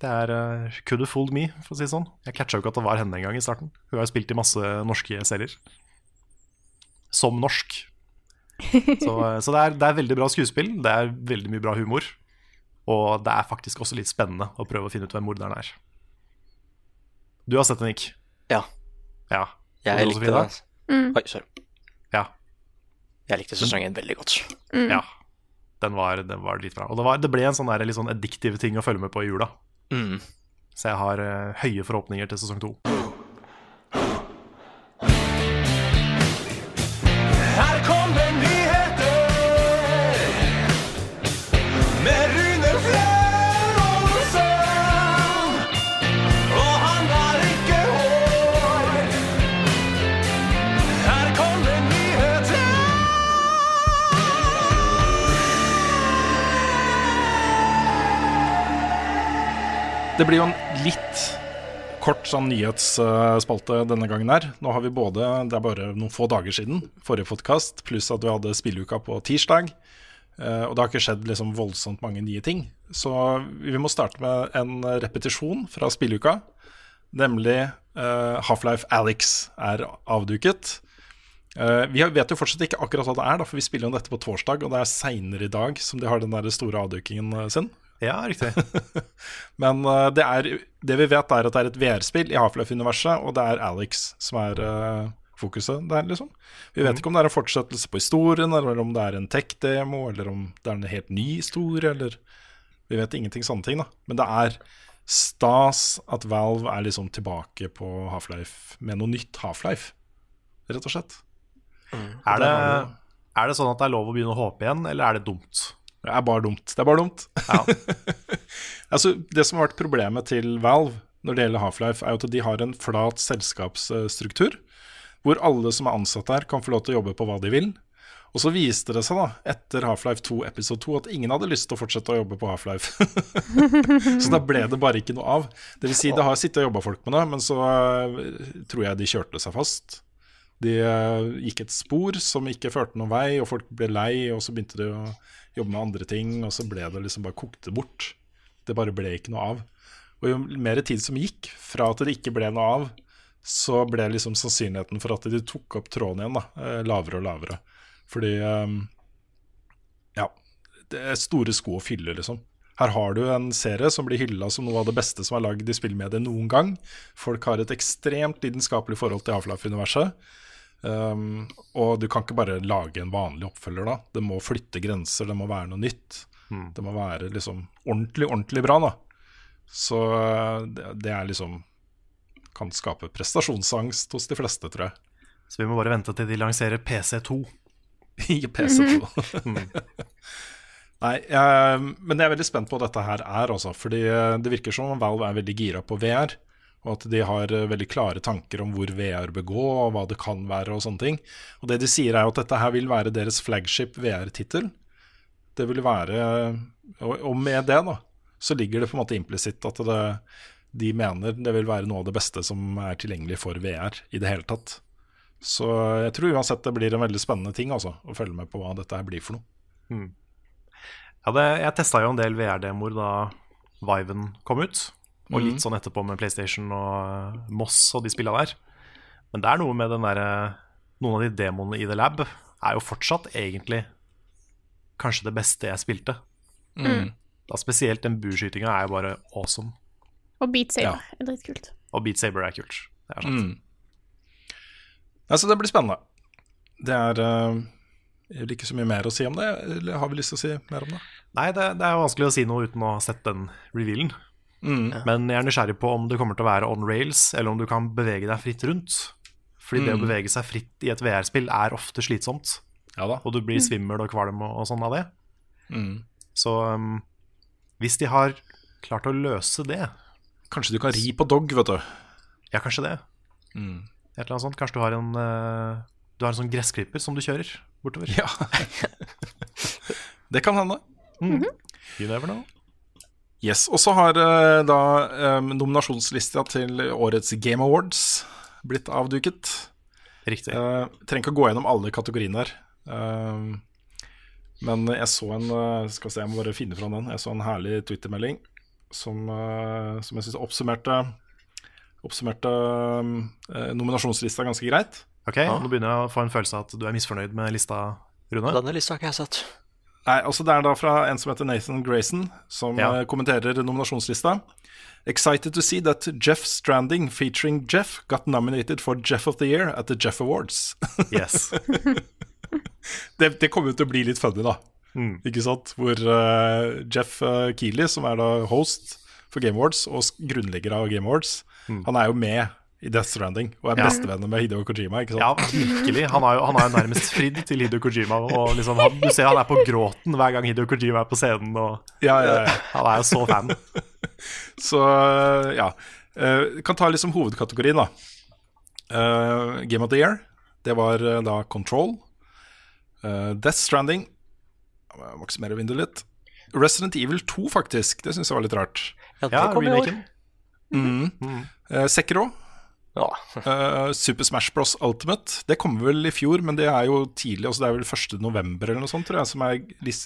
Det er uh, Could have fooled me, for å si det sånn. Jeg catcha jo ikke at det var henne engang i starten. Hun har jo spilt i masse norske serier. Som norsk. Så, så det, er, det er veldig bra skuespill, det er veldig mye bra humor. Og det er faktisk også litt spennende å prøve å finne ut hvem morderen er. Du har sett den, Nick? Ja. Ja. Jeg likte den. Mm. Oi, sorry. Ja. Jeg likte sesongen veldig godt. Mm. Ja. Den var, den var dritbra. Og det, var, det ble en sånn der, litt sånn addiktiv ting å følge med på i jula. Mm. Så jeg har uh, høye forhåpninger til sesong to. Det blir jo en litt kort sånn nyhetsspalte denne gangen her. Nå har vi både, Det er bare noen få dager siden forrige podkast, pluss at vi hadde spilleuka på tirsdag. Eh, og det har ikke skjedd liksom voldsomt mange nye ting. Så vi må starte med en repetisjon fra spilluka. Nemlig uh, Half-Life Alex er avduket. Uh, vi vet jo fortsatt ikke akkurat hva det er, da, for vi spiller jo dette på torsdag, og det er seinere i dag som de har den der store avdukingen sin. Ja, riktig. Men uh, det, er, det vi vet, er at det er et VR-spill i Half-Life-universet, og det er Alex som er uh, fokuset der, liksom. Vi vet ikke om det er en fortsettelse på historien, eller om det er en tech-demo, eller om det er en helt ny historie, eller Vi vet ingenting sånne ting, da. Men det er stas at Valve er liksom tilbake på Half-Life med noe nytt Half-Life, rett og slett. Er det, er det sånn at det er lov å begynne å håpe igjen, eller er det dumt? Det er bare dumt. Det er bare dumt. altså, det som har vært problemet til Valve når det gjelder Half-Life, er jo at de har en flat selskapsstruktur, hvor alle som er ansatt der, kan få lov til å jobbe på hva de vil. Og så viste det seg da, etter Half-Life 2 episode 2 at ingen hadde lyst til å fortsette å jobbe på Half-Life. så da ble det bare ikke noe av. Det vil si, det har sittet og jobba folk med det, men så eh, tror jeg de kjørte seg fast. De gikk et spor som ikke førte noen vei, og folk ble lei, og så begynte de å jobbe med andre ting, og så ble det liksom bare kokte bort. Det bare ble ikke noe av. Og jo mer tid som gikk fra at det ikke ble noe av, så ble liksom sannsynligheten for at de tok opp tråden igjen, da, eh, lavere og lavere. Fordi eh, Ja, det er store sko å fylle, liksom. Her har du en serie som blir hylla som noe av det beste som er lagd i spillmediet noen gang. Folk har et ekstremt lidenskapelig forhold til Half-Life-universet. Um, og du kan ikke bare lage en vanlig oppfølger da. Det må flytte grenser, det må være noe nytt. Det må være liksom ordentlig, ordentlig bra, da. Så uh, det, det er liksom Kan skape prestasjonsangst hos de fleste, tror jeg. Så vi må bare vente til de lanserer PC2. I PC2. Nei, jeg, men jeg er veldig spent på hva dette her er, altså. Fordi eh, det virker som om Valve er veldig gira på VR. Og at de har eh, veldig klare tanker om hvor VR bør gå, og hva det kan være og sånne ting. Og det de sier er jo at dette her vil være deres flagship VR-tittel. Det vil være Og med det, da, så ligger det på en måte implisitt at det, de mener det vil være noe av det beste som er tilgjengelig for VR i det hele tatt. Så jeg tror uansett det blir en veldig spennende ting altså, å følge med på hva dette her blir for noe. Ja, det, jeg testa jo en del VR-demoer da Viven kom ut. Og Mhm. litt sånn etterpå med PlayStation og eh, Moss og de spilla der. Men det er noe med den derre Noen av de demoene i The Lab er jo fortsatt egentlig kanskje det beste jeg spilte. Mm. Da Spesielt den bueskytinga er jo bare awesome. Og Beat Saber er dritkult. Og Beat Saber er kult. Det er sant. Mm. Altså, det blir spennende. Det er uh jeg vil ikke så mye mer å si om det, eller har vi lyst til å si mer om det? Nei, det, det er vanskelig å si noe uten å ha sett den revealen. Mm. Men jeg er nysgjerrig på om det kommer til å være on rails, eller om du kan bevege deg fritt rundt. Fordi det å Mm. bevege seg fritt i et VR-spill er ofte slitsomt. Ja da. Og du blir svimmel og kvalm og, og sånn av det. Mm. Så um, hvis de har klart å løse det Kanskje du kan ri på dog, vet du. Ja, kanskje det. Mm. Et eller annet sånt. Kanskje du har en uh, Du har en sånn gressklipper som du kjører bortover. Ja. det kan hende. You never know. Yes, Og så har eh, da um, nominasjonslista til årets Game Awards blitt avduket. Riktig. Uh, trenger ikke å gå gjennom alle kategoriene her. Uh, men jeg så en Skal se, jeg må bare finne fram den. Jeg så en herlig Twitter-melding som, uh, som jeg syns oppsummerte Oppsummerte nominasjonslista ganske greit. Ok, Nå begynner jeg å få en følelse av at du er misfornøyd med lista, Rune. Denne lista har ikke jeg sett. Nei, altså Det er da fra en som heter Nathan Grayson, som Ja. eh, kommenterer nominasjonslista. Excited to see that Jeff Stranding featuring Jeff got nominated for Jeff of the Year at the Jeff Awards. Yes. det, det kommer jo til å bli litt funny, da. Mm. Ikke sant? Hvor uh, Jeff uh, Keeley, som er da host for Game Awards og grunnlegger av Game Awards, han er jo med i Death Stranding og er. Ja. bestevenner med Hideo Kojima. ikke sant? Ja, virkelig. Han har jo, han er jo nærmest fridd til Hideo Kojima. Og liksom, han, du ser han er på gråten hver gang Hideo Kojima er på scenen. Og, Ja, ja, ja. Han er jo så fan. Så ja. Uh, kan ta liksom hovedkategorien, da. Uh, Game of the Year, det var uh, da Control. Eh, Death Stranding oppsummere vinduet litt. Resident Evil 2, faktisk. Det syns jeg var litt rart. Ja, det Ja, kom i år. Mm. Mm. Sekiro. Ja. uh, Super Smash Bros. Ultimate. Det kommer vel i fjor, men det er jo tidlig. Altså det er vel 1. november eller noe sånt, tror jeg, som er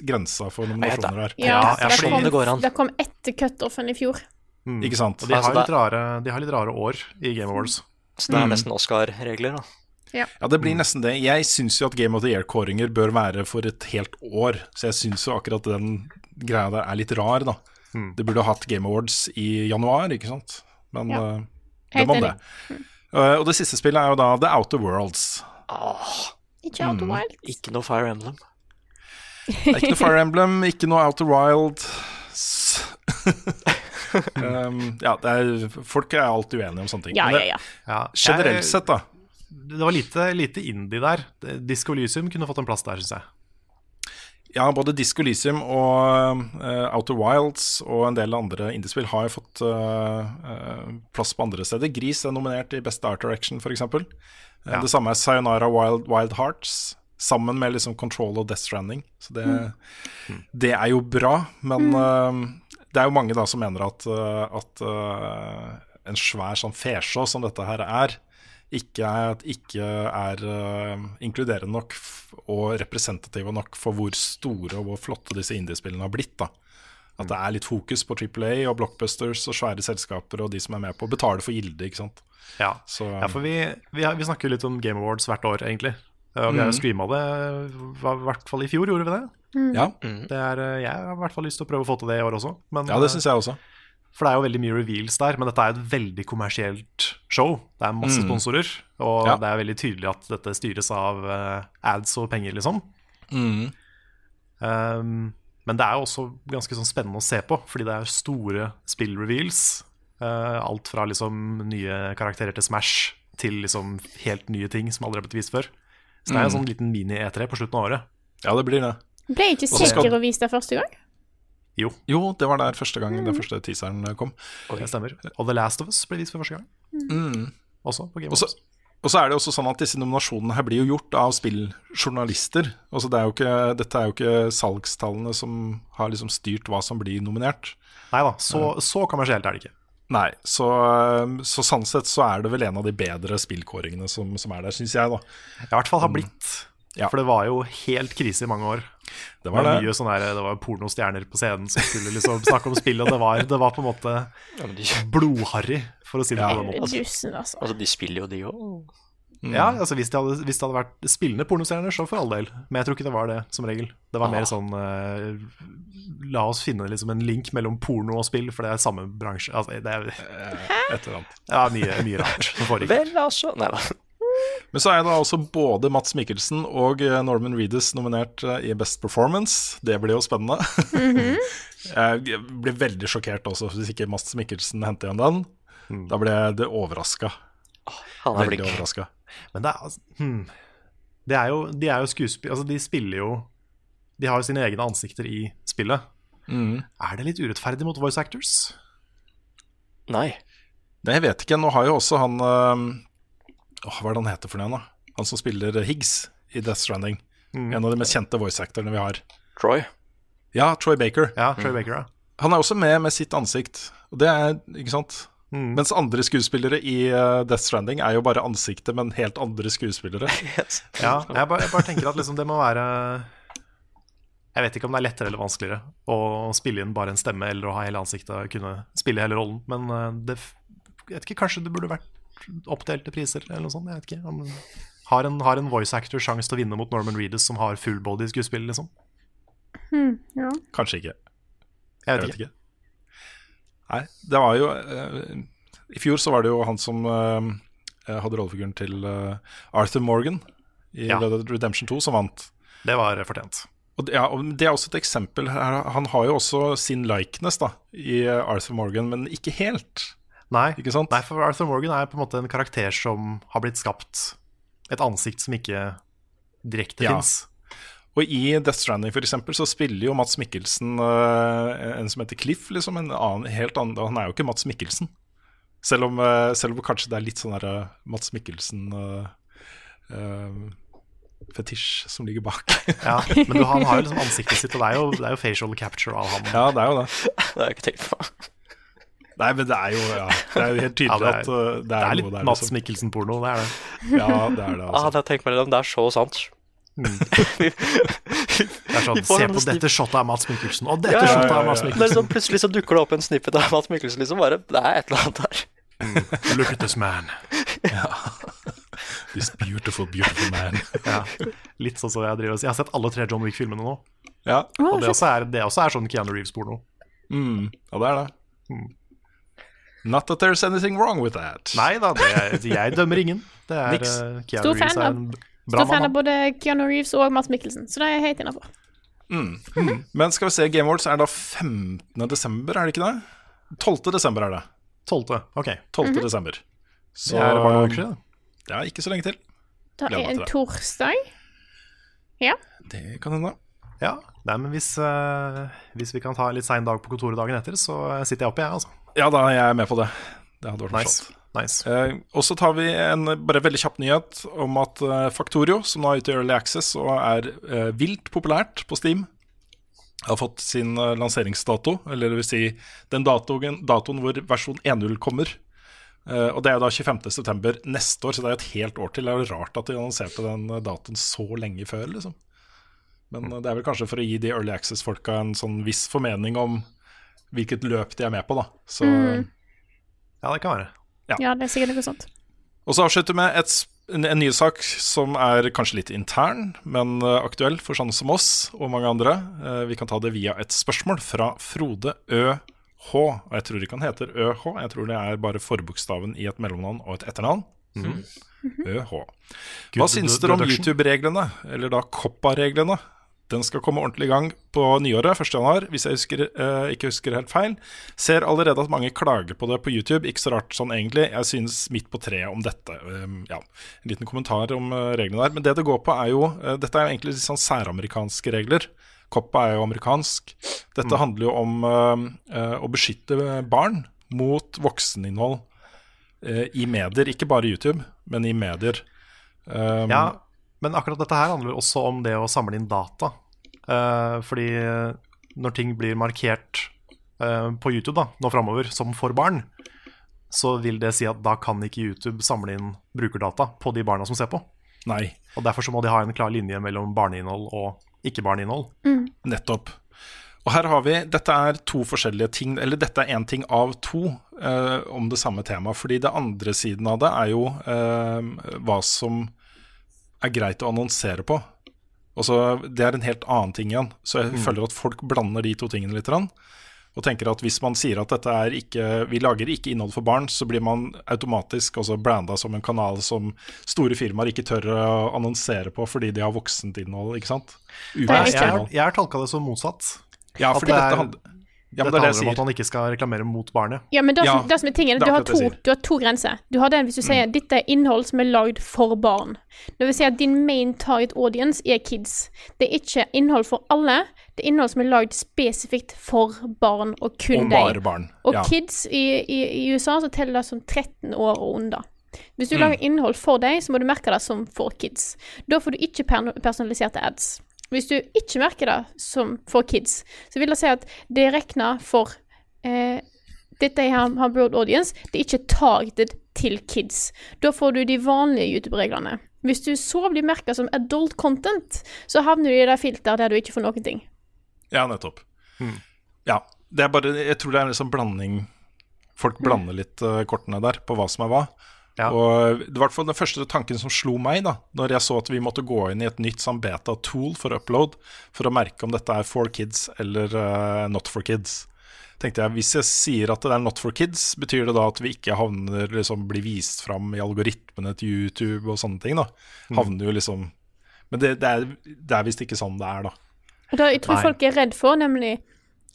grensa for nominasjoner her. Ja, Ja, ja, det, kom, det går an. det kom etter cutoffen i fjor. Mm. Ikke sant? Og de har, Altså, litt rare, de har litt rare år i Game Awards. Så det er Mm. nesten Oscar-regler, da. Ja, det blir nesten det. Jeg syns jo at Game of the Year-kåringer bør være for et helt år. Så jeg syns jo akkurat den greia der er litt rar, da. Mm. Det burde ha hatt Game Awards i januar, ikke sant. Men Ja. eh, Helt enig. det. Eh, og det siste spillet er jo da The Outer Worlds. Åh, Ikke Outer Mm. Wild. ikke noe Fire Emblem. Det er ikke noe Fire Emblem, ikke noe Outer Wild. Um, ja, det er, folk er alltid uenige om sånne ting. Ja, Men det- ja. Ja, Generelt sett, da. Det var lite, lite indie der. Disko Lysium kunne fått en plass der, syns jeg. Ja, både Disco Elysium og uh, Outer Wilds og en del andre indiespill har jo fått uh, plass på andre steder. Gris er nominert i Best Art Direction, f.eks. Ja. Det samme er Sayonara Wild, Wild Hearts, sammen med liksom Control og Death Stranding. Så det, det er jo bra, men eh, det er jo mange da som mener at, at en svær sånn fesjå som dette her er, ikke er, ikke er uh, inkluderende nok f- og representative nok for hvor store og hvor flotte disse indiespillene har blitt. da At det er litt fokus på Triple A og blockbusters og svære selskaper og de som er med på å betale for gilde, ikke sant. Ja, Så ja for vi, vi, har- vi snakker jo litt om Game Awards hvert år, egentlig. Og vi har jo Mhm. streama det, i hvert fall i fjor, gjorde vi det? ja, det er, eh, jeg har i hvert fall lyst til å prøve å få til det i år også. Men, ja, det syns jeg også. For det er jo veldig mye reveals der, men dette er et veldig kommersielt show. Det er masse Mm. sponsorer, og Ja. det er veldig tydelig at dette styres av eh, ads og penger, liksom. Mm. Um, men det er jo også ganske sånn spennende å se på, fordi det er store spill-reveals. Uh, alt fra liksom nye karakterer til Smash til liksom helt nye ting som aldri har blitt vist før. Så det er en Mm. sånn liten mini-E3 på slutten av året. Ja, det blir det. Ble ikke Og så skal- Sekiro vist der første gang? Jo, Jo, det var der første gang den første teaseren kom. Og det stemmer. Og The Last of Us ble vist for første gang. Mm. Også på Game of Thrones. Og så er det også sånn at disse nominasjonene her blir jo gjort av spilljournalister. Altså det er jo ikke, dette er jo ikke salgstallene som har liksom styrt hva som blir nominert. Nei da, så, så kommersielt er det ikke. Nei, så, så sånn sett så er det vel en av de bedre spillkåringene som, som er der, syns jeg, da. I hvert fall har blitt. Ja. For det var jo helt krise i mange år. Det var det. Mye sånn her, det var pornostjerner på scenen som skulle liksom snakke om spill, og det var, det var på en måte blodharry, for å si det Ja. på den måten. Altså. altså, de spiller jo, de òg. Ja, altså hvis det, hadde, hvis det hadde vært spillende pornostjerner, så for all del. Men jeg tror ikke det var det, som regel. Det var mer sånn uh, La oss finne liksom en link mellom porno og spill, for det er samme bransje. Altså, det er Et eller annet. ja, mye, mye rart som foregikk. Vel, altså. Nei da. Men så er da også både Mats Mikkelsen og eh, Norman Reedus nominert eh, i Best Performance. Det blir jo spennende. jeg blir veldig sjokkert også hvis ikke Mats Mikkelsen henter igjen den. Da ble jeg det overraska. Han er Veldig overraska. Men det er, altså, hmm. det er jo, de er jo skuespill... Altså, de spiller jo De har jo sine egne ansikter i spillet. Mm. Er det litt urettferdig mot voice actors? Nei. Nei, jeg vet ikke. Nå har jo også han eh, åh, Hva er det han heter for noe igjen, da? Han som spiller Higgs i Death Stranding. En av de mest kjente voice actorene vi har. Troy. Ja, Troy Baker. Ja, Troy Baker, ja. Han er også med med sitt ansikt. Og det er, ikke sant Mens andre skuespillere i eh, Death Stranding er jo bare ansiktet, men helt andre skuespillere. ja jeg, bare, jeg bare tenker at liksom det må være Jeg vet ikke om det er lettere eller vanskeligere å spille inn bare en stemme eller å ha hele ansiktet og kunne spille hele rollen, men eh, det jeg vet ikke, kanskje det burde vært oppdelte priser eller noe sånt. Jeg vet ikke. Om, har, en, har en voice actor sjanse til å vinne mot Norman Reedus, som har full body skuespill, liksom? Ja. Kanskje ikke. Jeg Jeg vet vet ikke. ikke. Nei, det var jo uh, I fjor så var det jo han som uh, hadde rollefiguren til uh, Arthur Morgan i Ja. Red Dead Redemption 2 som vant. Det var fortjent. Og det, ja, og det er også et eksempel. Han har jo også sin likeness da, i Arthur Morgan, men ikke helt. Nei, Ikke sant? nei, for Arthur Morgan er på en måte en karakter som har blitt skapt et ansikt som ikke direkte Ja. fins. Og i Death Stranding for eksempel, så spiller jo Mats Mikkelsen uh, en som heter Cliff, liksom. En annen, helt annen, han er jo ikke Mats Mikkelsen. Selv om, uh, selv om kanskje det er litt sånn der uh, Mats Mikkelsen-fetisj som ligger bak. Ja, men du, han har jo liksom ansiktet sitt, og det er jo, det er jo facial capture av ham. ja, det er jo det. Det har jeg ikke tenkt på. Nei, men det er jo, ja, det er jo helt Ja, tydelig det er- at uh, det Det er, er litt der. Mats Liksom. Mikkelsen-porno, det er det. Ja, det er det, Ah, altså. det har jeg tenkt meg litt om. Det er så sant. Det er sånn, Se på dette shotet av Mats Mikkelsen, og dette Ja, ja, shotet av Mats ja. Det er Mikkelsen. sånn, plutselig så dukker det opp en snippet av Mats Mikkelsen. Liksom bare, det er et eller annet der. Look at this man. This beautiful, beautiful man. Ja. Litt sånn som jeg driver. Jeg har sett alle tre John Wick-filmene nå. Ja, Og det også er, det også er sånn Keanu Reeves-porno. mm, ja det er det. Not that there's anything wrong with that. Nei da, er, jeg dømmer ingen. Det er Niks. eh, Keanu Stor Reeves fan er en bra Stor fan av både Keanu Reeves og Mads Mikkelsen, så det er jeg helt innafor. Men skal vi se, Game Awards er da 15. desember, er det ikke det? 12. desember er det. 12. Ok. 12. desember. Så Det er bare noen uker siden. Ja, ikke så lenge til. Da er en torsdag. Ja. Det kan hende. Ja, Nei, men hvis, uh, hvis vi kan ta en litt sein dag på kontoret dagen etter, så sitter jeg oppe, jeg, altså. Ja, da er jeg med på det. Det hadde vært Nice. morsomt. nice. Eh, og så tar vi en bare veldig kjapp nyhet om at eh, Factorio, som nå er ute i Early Access og er eh, vilt populært på Steam, har fått sin eh, lanseringsdato, eller det vil si den datoen, datoen hvor versjon 1.0 kommer. Eh, og det er da 25.9. neste år, så det er et helt år til. Det er jo rart at de annonserte den eh, datoen så lenge før, liksom. Men det er vel kanskje for å gi de Early Access-folka en sånn viss formening om hvilket løp de er med på, da. Så, Ja, det kan være. Ja, det er sikkert noe sånt. Og så avslutter vi med et, en, en ny sak som er kanskje litt intern, men eh, aktuell for sånne som oss og mange andre. Eh, vi kan ta det via et spørsmål fra Frode ØH. Og jeg tror ikke han heter ØH, jeg tror det er bare forbokstaven i et mellomnavn og et etternavn. ØH. Hva syns dere om. YouTube-reglene, eller da Koppa-reglene? Den skal komme ordentlig i gang på nyåret, 1. januar, hvis jeg husker, eh, ikke husker helt feil. Ser allerede at mange klager på det på YouTube. Ikke så rart sånn egentlig. Jeg synes midt på treet om dette. Um, ja, En liten kommentar om eh, reglene der. Men det det går på, er jo eh, Dette er jo egentlig litt sånn særamerikanske regler. Koppa er jo amerikansk. Dette handler jo om eh, å beskytte barn mot vokseninnhold i medier. Ikke bare YouTube, men i medier. Um, Ja, men akkurat dette her handler også om det å samle inn data. Uh, fordi når ting blir markert uh, på YouTube da, nå framover som for barn, så vil det si at da kan ikke YouTube samle inn brukerdata på de barna som ser på. Nei, Og Derfor så må de ha en klar linje mellom barneinnhold og ikke-barneinnhold. nettopp. Og her har vi, Dette er to forskjellige ting, eller dette er én ting av to eh, om det samme temaet. Fordi det andre siden av det er jo eh, hva som er greit å annonsere på. Også, det er en helt annen ting igjen. Så jeg føler at folk blander de to tingene litt. Og tenker at hvis man sier at dette er ikke, vi lager ikke innhold for barn, så blir man automatisk også branda som en kanal som store firmaer ikke tør å annonsere på fordi de har voksent innhold. ikke sant? er ikke- Jeg, jeg har tolka det som motsatt. Ja, At fordi det er- dette handler ja, men det er det handler om at man ikke skal reklamere mot barnet. Ja, men det, Ja, som, det som er tingen, du har, to, du har to grenser. Du har den hvis du sier dette er innhold som er lagd for barn. Det vil si at din main target audience er kids. Det er ikke innhold for alle. Det er innhold som er lagd spesifikt for barn, og kun Og deg. Og ja. kids i, i, i USA så teller det som 13 år og under. Hvis Mm. du lager innhold for deg, så må du merke det som for kids. Da får du ikke personaliserte ads. Hvis du ikke merker det som for kids, så vil det si at det er regna for eh, Dette er har, broad audience, det er ikke targeted til kids. Da får du de vanlige YouTube-reglene. Hvis du så blir merka som adult content, så havner du i det filteret der du ikke får noen ting. ja, nettopp. Ja. Det er bare Jeg tror det er en sånn blanding Folk blander litt uh, kortene der på hva som er hva. Ja. Og det var i hvert fall den første tanken som slo meg, da Når jeg så at vi måtte gå inn i et nytt sånn beta-tool for upload for å merke om dette er for kids eller uh, not for kids. Tenkte jeg, Hvis jeg sier at det er not for kids, betyr det da at vi ikke havner liksom blir vist fram i algoritmene til YouTube og sånne ting? da Havner jo liksom Men det, det er, det er visst ikke sånn det er, da. Og det jeg tror Nei. folk er redd for, nemlig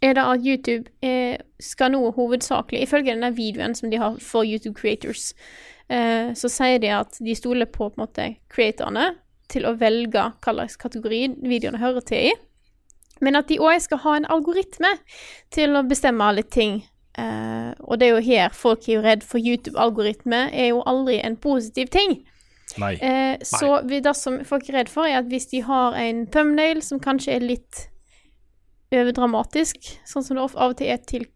er det at YouTube eh, skal nå hovedsakelig Ifølge denne videoen som de har for YouTube creators, eh, så sier de at de stoler på på en måte creatorene til å velge hva slags kategori videoene hører til i, men at de òg skal ha en algoritme til å bestemme litt ting. Eh, og det er jo her folk er jo redd for YouTube-algoritme, er jo aldri en positiv ting. Nei. Eh, så vi, det som folk er redd for, er at hvis de har en thumbnail som kanskje er litt overdramatisk, sånn som det av og til er til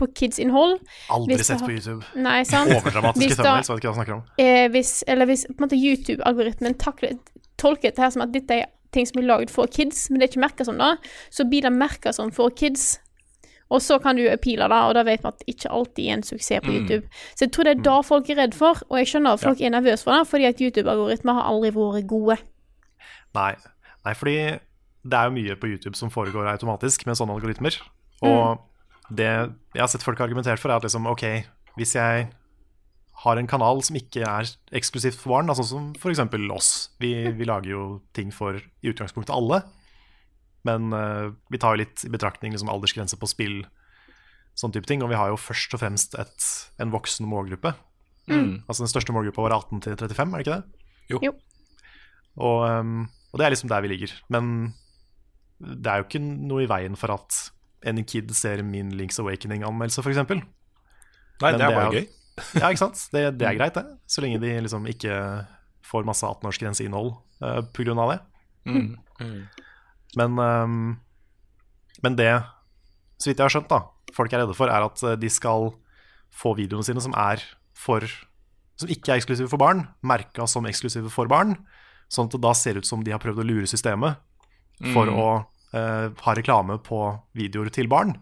på kids-innhold Aldri sett har... på YouTube. Nei, sant? Overdramatiske da- thumbnails, vet ikke hva jeg snakker om. Eh, hvis, eller hvis på en måte YouTube-algoritmen tolker dette her som at dette er ting som er laget for kids, men det er ikke merka som det, så blir det merka som for kids. Og så kan du appeale det, og da vet vi at ikke alltid er en suksess på YouTube. Så jeg tror det er da folk er redd for, og jeg skjønner at folk er nervøse for det, fordi at YouTube-algoritmer har aldri vært gode. Nei. Nei, fordi det er jo mye på YouTube som foregår automatisk med sånne algoritmer. Og det jeg har sett folk argumentert for, er at liksom, ok, hvis jeg har en kanal som ikke er eksklusivt for barn, altså som f.eks. oss vi, vi lager jo ting for i utgangspunktet alle, men uh, vi tar jo litt i betraktning liksom, aldersgrense på spill, sånn type ting, og vi har jo først og fremst et, en voksen målgruppe. Altså Den største målgruppa vår er 18 til 35, er det ikke det? Jo. Jo. Og, um, og det er liksom der vi ligger. Men det er jo ikke noe i veien for at en kid ser min Links Awakening-anmeldelse, f.eks. Nei, Men det er det bare gøy. Ja, ikke sant? Det, det er greit, det. Så lenge de liksom ikke får masse 18-årsgrenseinnhold uh, grunn av det. Mm. Men, um, men det, så vidt jeg har skjønt, da, folk er redde for, er at uh, de skal få videoene sine som er for Som ikke er eksklusive for barn, merka som eksklusive for barn. Sånn at det da ser ut som de har prøvd å lure systemet for å uh, har reklame på videoer til barn.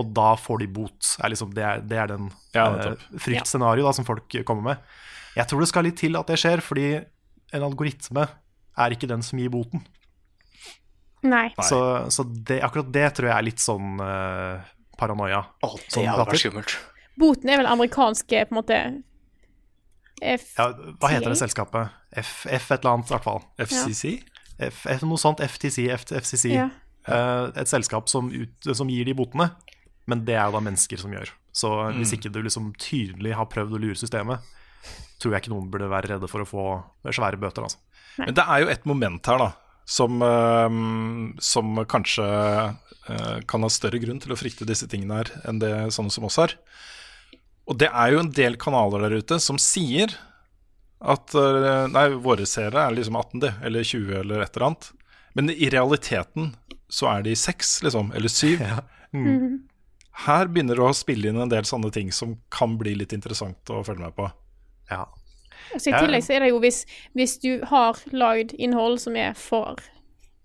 og da får de bot. Er liksom, det, er, det er den Ja, uh, fryktscenarioet fryktscenario som folk kommer med. Jeg tror det skal litt til at det skjer, fordi en algoritme er ikke den som gir boten. Nei. Så, så det, akkurat det tror jeg er litt sånn uh, paranoia. Å, det Sånn hadde vært skummelt. Boten er vel amerikanske, på en måte F... Ja, hva heter det selskapet? F, F et eller annet, i hvert fall. FCC? F, noe sånt. FTC, F, FCC. Ja. Eh, et selskap som, ut, som gir de botene, men det er jo da mennesker som gjør. Så hvis ikke du liksom tydelig har prøvd å lure systemet, tror jeg ikke noen burde være redde for å få svære bøter. Altså. Men det er jo et moment her, da, som, øhm, som kanskje øh, kan ha større grunn til å frykte disse tingene her enn det sånne som oss har. Og det er jo en del kanaler der ute som sier at øh, Nei, våre seere er liksom 18, de, eller 20, eller et eller annet. Men i realiteten så er de 6, liksom, eller 7. Her begynner det å spille inn en del sånne ting som kan bli litt interessant å følge med på. Ja. Så I tillegg så er det jo hvis, hvis du har lagd innhold som er for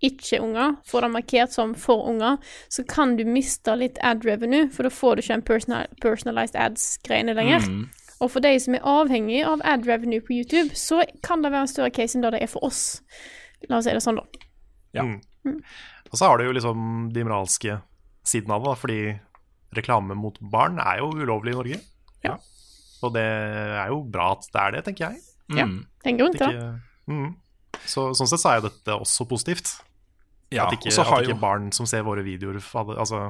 ikke-unger, får det markert som for unger, så kan du miste litt ad revenue, for da får du ikke en personal, personalized ads-greiene lenger. Mm. Og for de som er avhengig av ad revenue på YouTube, så kan det være en større case enn det det er for oss. La oss si det sånn, da. Ja. Og så har du jo liksom de moralske siden av det, fordi reklame mot barn er jo ulovlig i Norge. Ja. Og det er jo bra at det er det, tenker jeg. Ja. Mm. Det er en grunn til det. mm. Så, sånn sett så er jo dette også positivt. Ja, at ikke, og så har at ikke jo barn som ser våre videoer altså,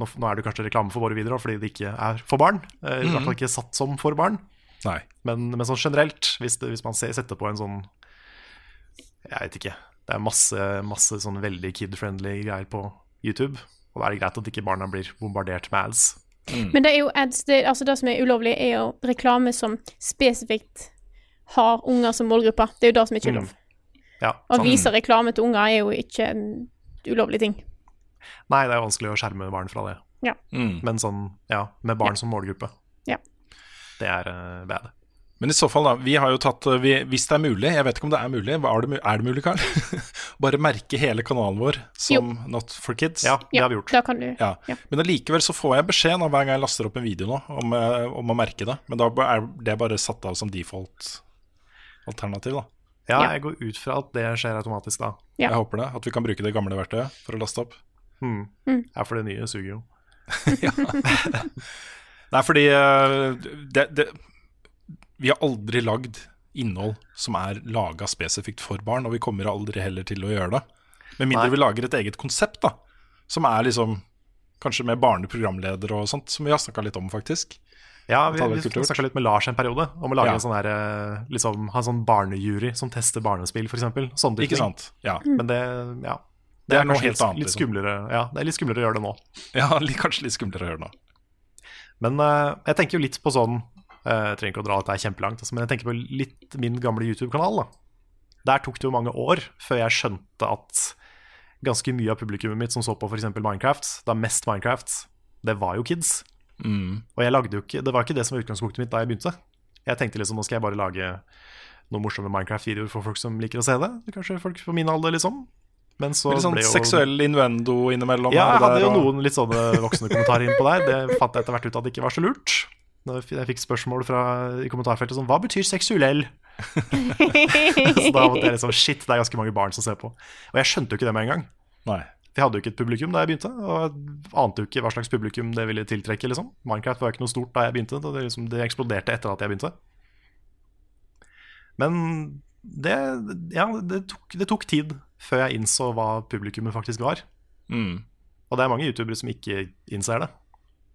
nå, nå er det kanskje reklame for våre videoer fordi det ikke er for barn. Eh, I Mhm. hvert fall ikke satt som for barn. Nei. Men, men sånn generelt, hvis, det, hvis man ser, setter på en sånn Jeg vet ikke. Det er masse, masse sånn veldig kid-friendly greier på YouTube. Og da er det greit at ikke barna blir bombardert med ads. Men det er jo ads, det, altså det som er ulovlig, er jo reklame som spesifikt har unger som målgruppe. Det er jo det som ikke er Mm. lov. Ja, Å sånn. vise reklame til unger er jo ikke en ulovlig ting. Nei, det er vanskelig å skjerme barn fra det. Ja. Mm. Men sånn, ja, med barn som målgruppe. Ja. Det er uh, bad. Men i så fall, da. Vi har jo tatt eh, vi, Hvis det er mulig, jeg vet ikke om det er mulig, er det, er det mulig, Karl? Bare merke hele kanalen vår som Not for Kids. Ja, det Ja, har vi gjort. da kan du Ja. Ja. Men allikevel så får jeg beskjed nå hver gang jeg laster opp en video nå om, eh, om å merke det. Men da er det bare satt av som default alternativ, da. Ja, Ja. jeg går ut fra at det skjer automatisk da. Ja. Jeg håper det. At vi kan bruke det gamle verktøyet for å laste opp. Hmm. Mm. Ja, for det nye suger jo. Nei, fordi eh, det, det, Vi har aldri lagd innhold som er laga spesifikt for barn, og vi kommer aldri heller til å gjøre det. Med mindre Nei. vi lager et eget konsept, da. Som er liksom Kanskje med barneprogramleder og sånt, som vi har snakka litt om, faktisk. Ja, vi, vi snakka litt med Lars en periode om å lage Ja. en sånn her, eh, liksom, ha en sånn barnejury som tester barnespill, f.eks. Sånne ting. Ikke sant? Ja. Men det, ja. Det er noe kanskje helt litt, annet, litt liksom. skumlere. Ja, det er litt skumlere å gjøre det nå. ja kanskje litt skumlere å gjøre det nå. Men uh, jeg tenker jo litt på sånn uh, Jeg trenger ikke å dra dette her kjempelangt, altså, men jeg tenker på litt min gamle YouTube-kanal. Der tok det jo mange år før jeg skjønte at ganske mye av publikummet mitt som så på f.eks. Minecraft, da mest Minecraft, det var jo kids. Mm. Og jeg lagde jo ikke, det var ikke det som var utgangspunktet mitt da jeg begynte. Jeg tenkte liksom nå skal jeg bare lage noen morsomme Minecraft-videoer for folk som liker å se det. Kanskje folk på min alder, liksom. Men så Litt sånn ble jo seksuell innuendo innimellom. Ja, jeg hadde der, jo og- noen litt sånne voksne kommentarer innpå der. Det fant jeg etter hvert ut at det ikke var så lurt. Jeg fikk spørsmål fra, i kommentarfeltet som Hva betyr seksuell? så da måtte jeg liksom Shit, det er ganske mange barn som ser på. Og jeg skjønte jo ikke det med en gang. Nei. Jeg hadde jo ikke et publikum da jeg begynte, og jeg ante jo ikke hva slags publikum det ville tiltrekke. liksom Minecraft var jo ikke noe stort da jeg begynte. Det, liksom, det eksploderte etter at jeg begynte. Men det, ja, det, tok, det tok tid før jeg innså hva publikummet faktisk var. Mm. Og det er mange youtubere som ikke innser det.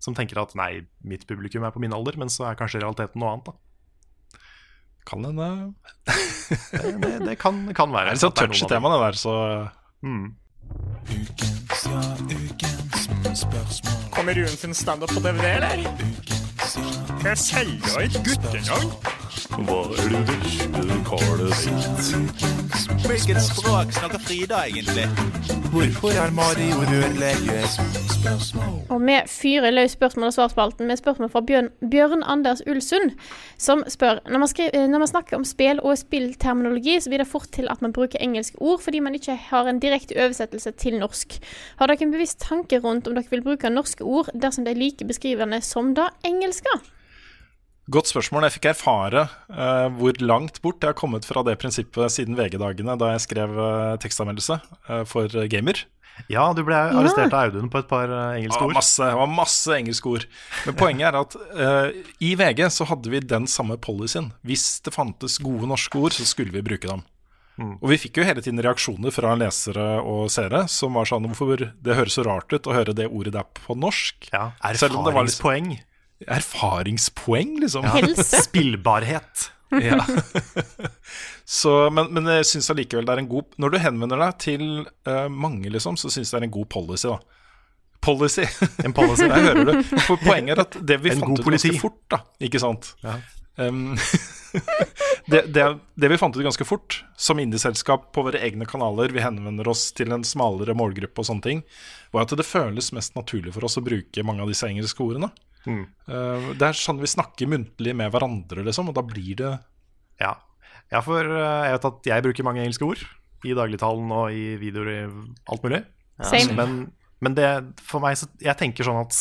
Som tenker at nei, mitt publikum er på min alder, men så er kanskje realiteten noe annet. da Kan hende Det, det, det kan, kan Det være. er litt sånn det er touchy noen av tema, det der, så. Mm. Kommer Rune sin standup på DVD, eller? Jeg selger ikke guttenavn. Hva er det verste vet? Hvilket språk snakker Frida egentlig? Hvorfor er Mario rørlegger? Og vi fyrer løs spørsmål og svarspalten med spørsmål fra Bjørn, Bjørn Anders Ulsund, som spør når man, skri- eh, når man snakker om spill og spillterminologi, så blir det fort til at man bruker engelske ord fordi man ikke har en direkte oversettelse til norsk. Har dere en bevisst tanke rundt om dere vil bruke norske ord dersom de er like beskrivende som det engelske? Godt spørsmål. Jeg fikk erfare eh, hvor langt bort jeg har kommet fra det prinsippet siden VG-dagene da jeg skrev uh, tekstanmeldelse eh, for Gamer. Ja, du ble arrestert av Audun på et par engelske Ja, ord. masse, det var masse engelske ord. Men poenget er at eh, i VG så hadde vi den samme policyen. Hvis det fantes gode norske ord, så skulle vi bruke dem. Mm. Og vi fikk jo hele tiden reaksjoner fra lesere og seere som var sånn Hvorfor det høres så rart ut å høre det ordet der på norsk? Ja, Selv om det var litt- Erfaringspoeng. Liksom. Helse. Spillbarhet. Ja. så, men, men jeg syns allikevel det er en god Når du henvender deg til uh, mange, liksom, så syns jeg det er en god policy, da. Policy. En policy. Der hører du. For poenget er at det vi En fant ut ut ganske fort, da, ikke sant Ja. Um, det, det, det vi fant ut ganske fort, som indieselskap på våre egne kanaler, vi henvender oss til en smalere målgruppe og sånne ting, var at det føles mest naturlig for oss å bruke mange av disse engelske ordene. Mm. Uh, det er sånn vi snakker muntlig med hverandre, liksom, og da blir det Ja. ja, for uh, jeg vet at jeg bruker mange engelske ord i dagligtalen og i videoer i alt mulig. Same. Men, men det, for meg så Jeg tenker sånn at